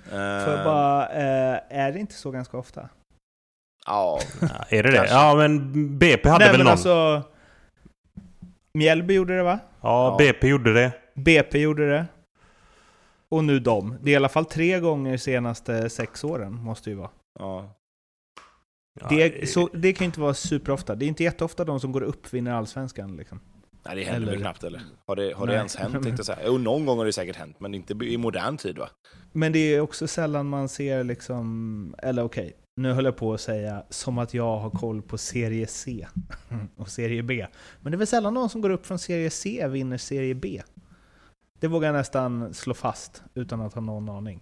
För Eh, bara, eh, är det inte så ganska ofta? Ja, Är det det? Kanske. Ja, men BP hade Nej väl men någon? alltså... Mjällby gjorde det va? Ja, Ja. BP gjorde det. BP gjorde det. och nu de. Det är i alla fall tre gånger senaste sex åren, måste ju vara. Ja. Ja, Det, så, det kan ju inte vara superofta. Det är inte jätteofta de som går upp vinner allsvenskan. Liksom. Nej, det händer väl Eller- knappt eller? Har det, har det ens hänt tänkte jag säga. Jo, någon gång har det säkert hänt, men inte i modern tid va? Men det är också sällan man ser liksom, eller okej, nu höll jag på att säga som att jag har koll på serie C *laughs* och serie B. Men det är väl sällan någon som går upp från serie C vinner serie B. Det vågar jag nästan slå fast utan att ha någon aning.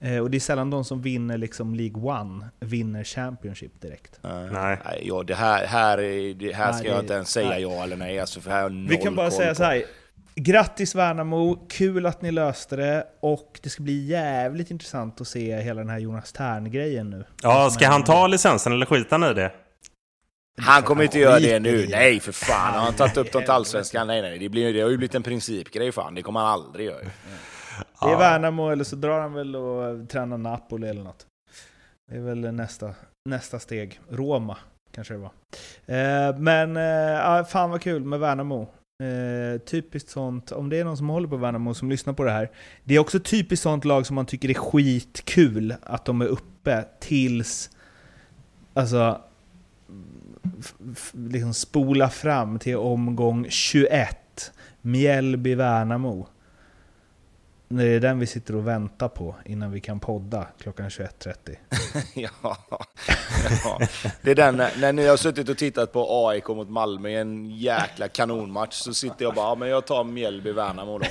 Eh, och det är sällan de som vinner liksom League One vinner Championship direkt. Nej. Nej. Ja, det här, här, är- det här Nej, ska det- jag inte ens säga nej. ja eller nej, alltså, för här har jag Vi kan bara säga på. så här. Grattis Värnamo, kul att ni löste det och det ska bli jävligt intressant att se hela den här Jonas Tern-grejen nu. Ja, ska han ta licensen eller skiter han i det? Han kommer inte göra det nu. Nej, för fan. Har han tagit upp dem till Allsvenskan? Nej, nej. Det, blir, det har ju blivit en principgrej fan. Det kommer han aldrig göra. Det är. Värnamo eller så drar han väl och tränar Napoli eller något. Det är väl nästa, nästa steg. Roma kanske det var. Eh, men eh, fan vad kul med Värnamo. Eh, typiskt sånt, om det är någon som håller på Värnamo som lyssnar på det här. Det är också typiskt sånt lag som man tycker är skitkul att de är uppe tills, alltså, liksom spola fram till omgång 21. Mjällby-Värnamo. Det är den vi sitter och väntar på innan vi kan podda klockan 21.30. *laughs* ja. ja. Det är den, när, när ni har suttit och tittat på AIK mot Malmö i en jäkla kanonmatch så sitter jag bara, ja, men jag tar Mjällby-Värnamo då.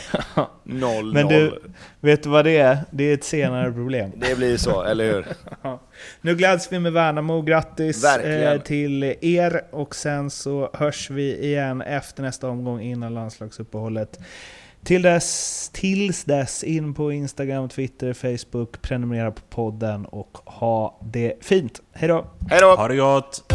0-0. *laughs* Men du, vet du vad det är? Det är ett senare problem. Det blir så, eller hur? *laughs* Nu gläds vi med Värnamo, grattis Verkligen. eh, till er och sen så hörs vi igen efter nästa omgång innan landslagsuppehållet. Till dess, tills dess, in på Instagram, Twitter, Facebook, prenumerera på podden och ha det fint. Hej då! Hej då! Ha det gott!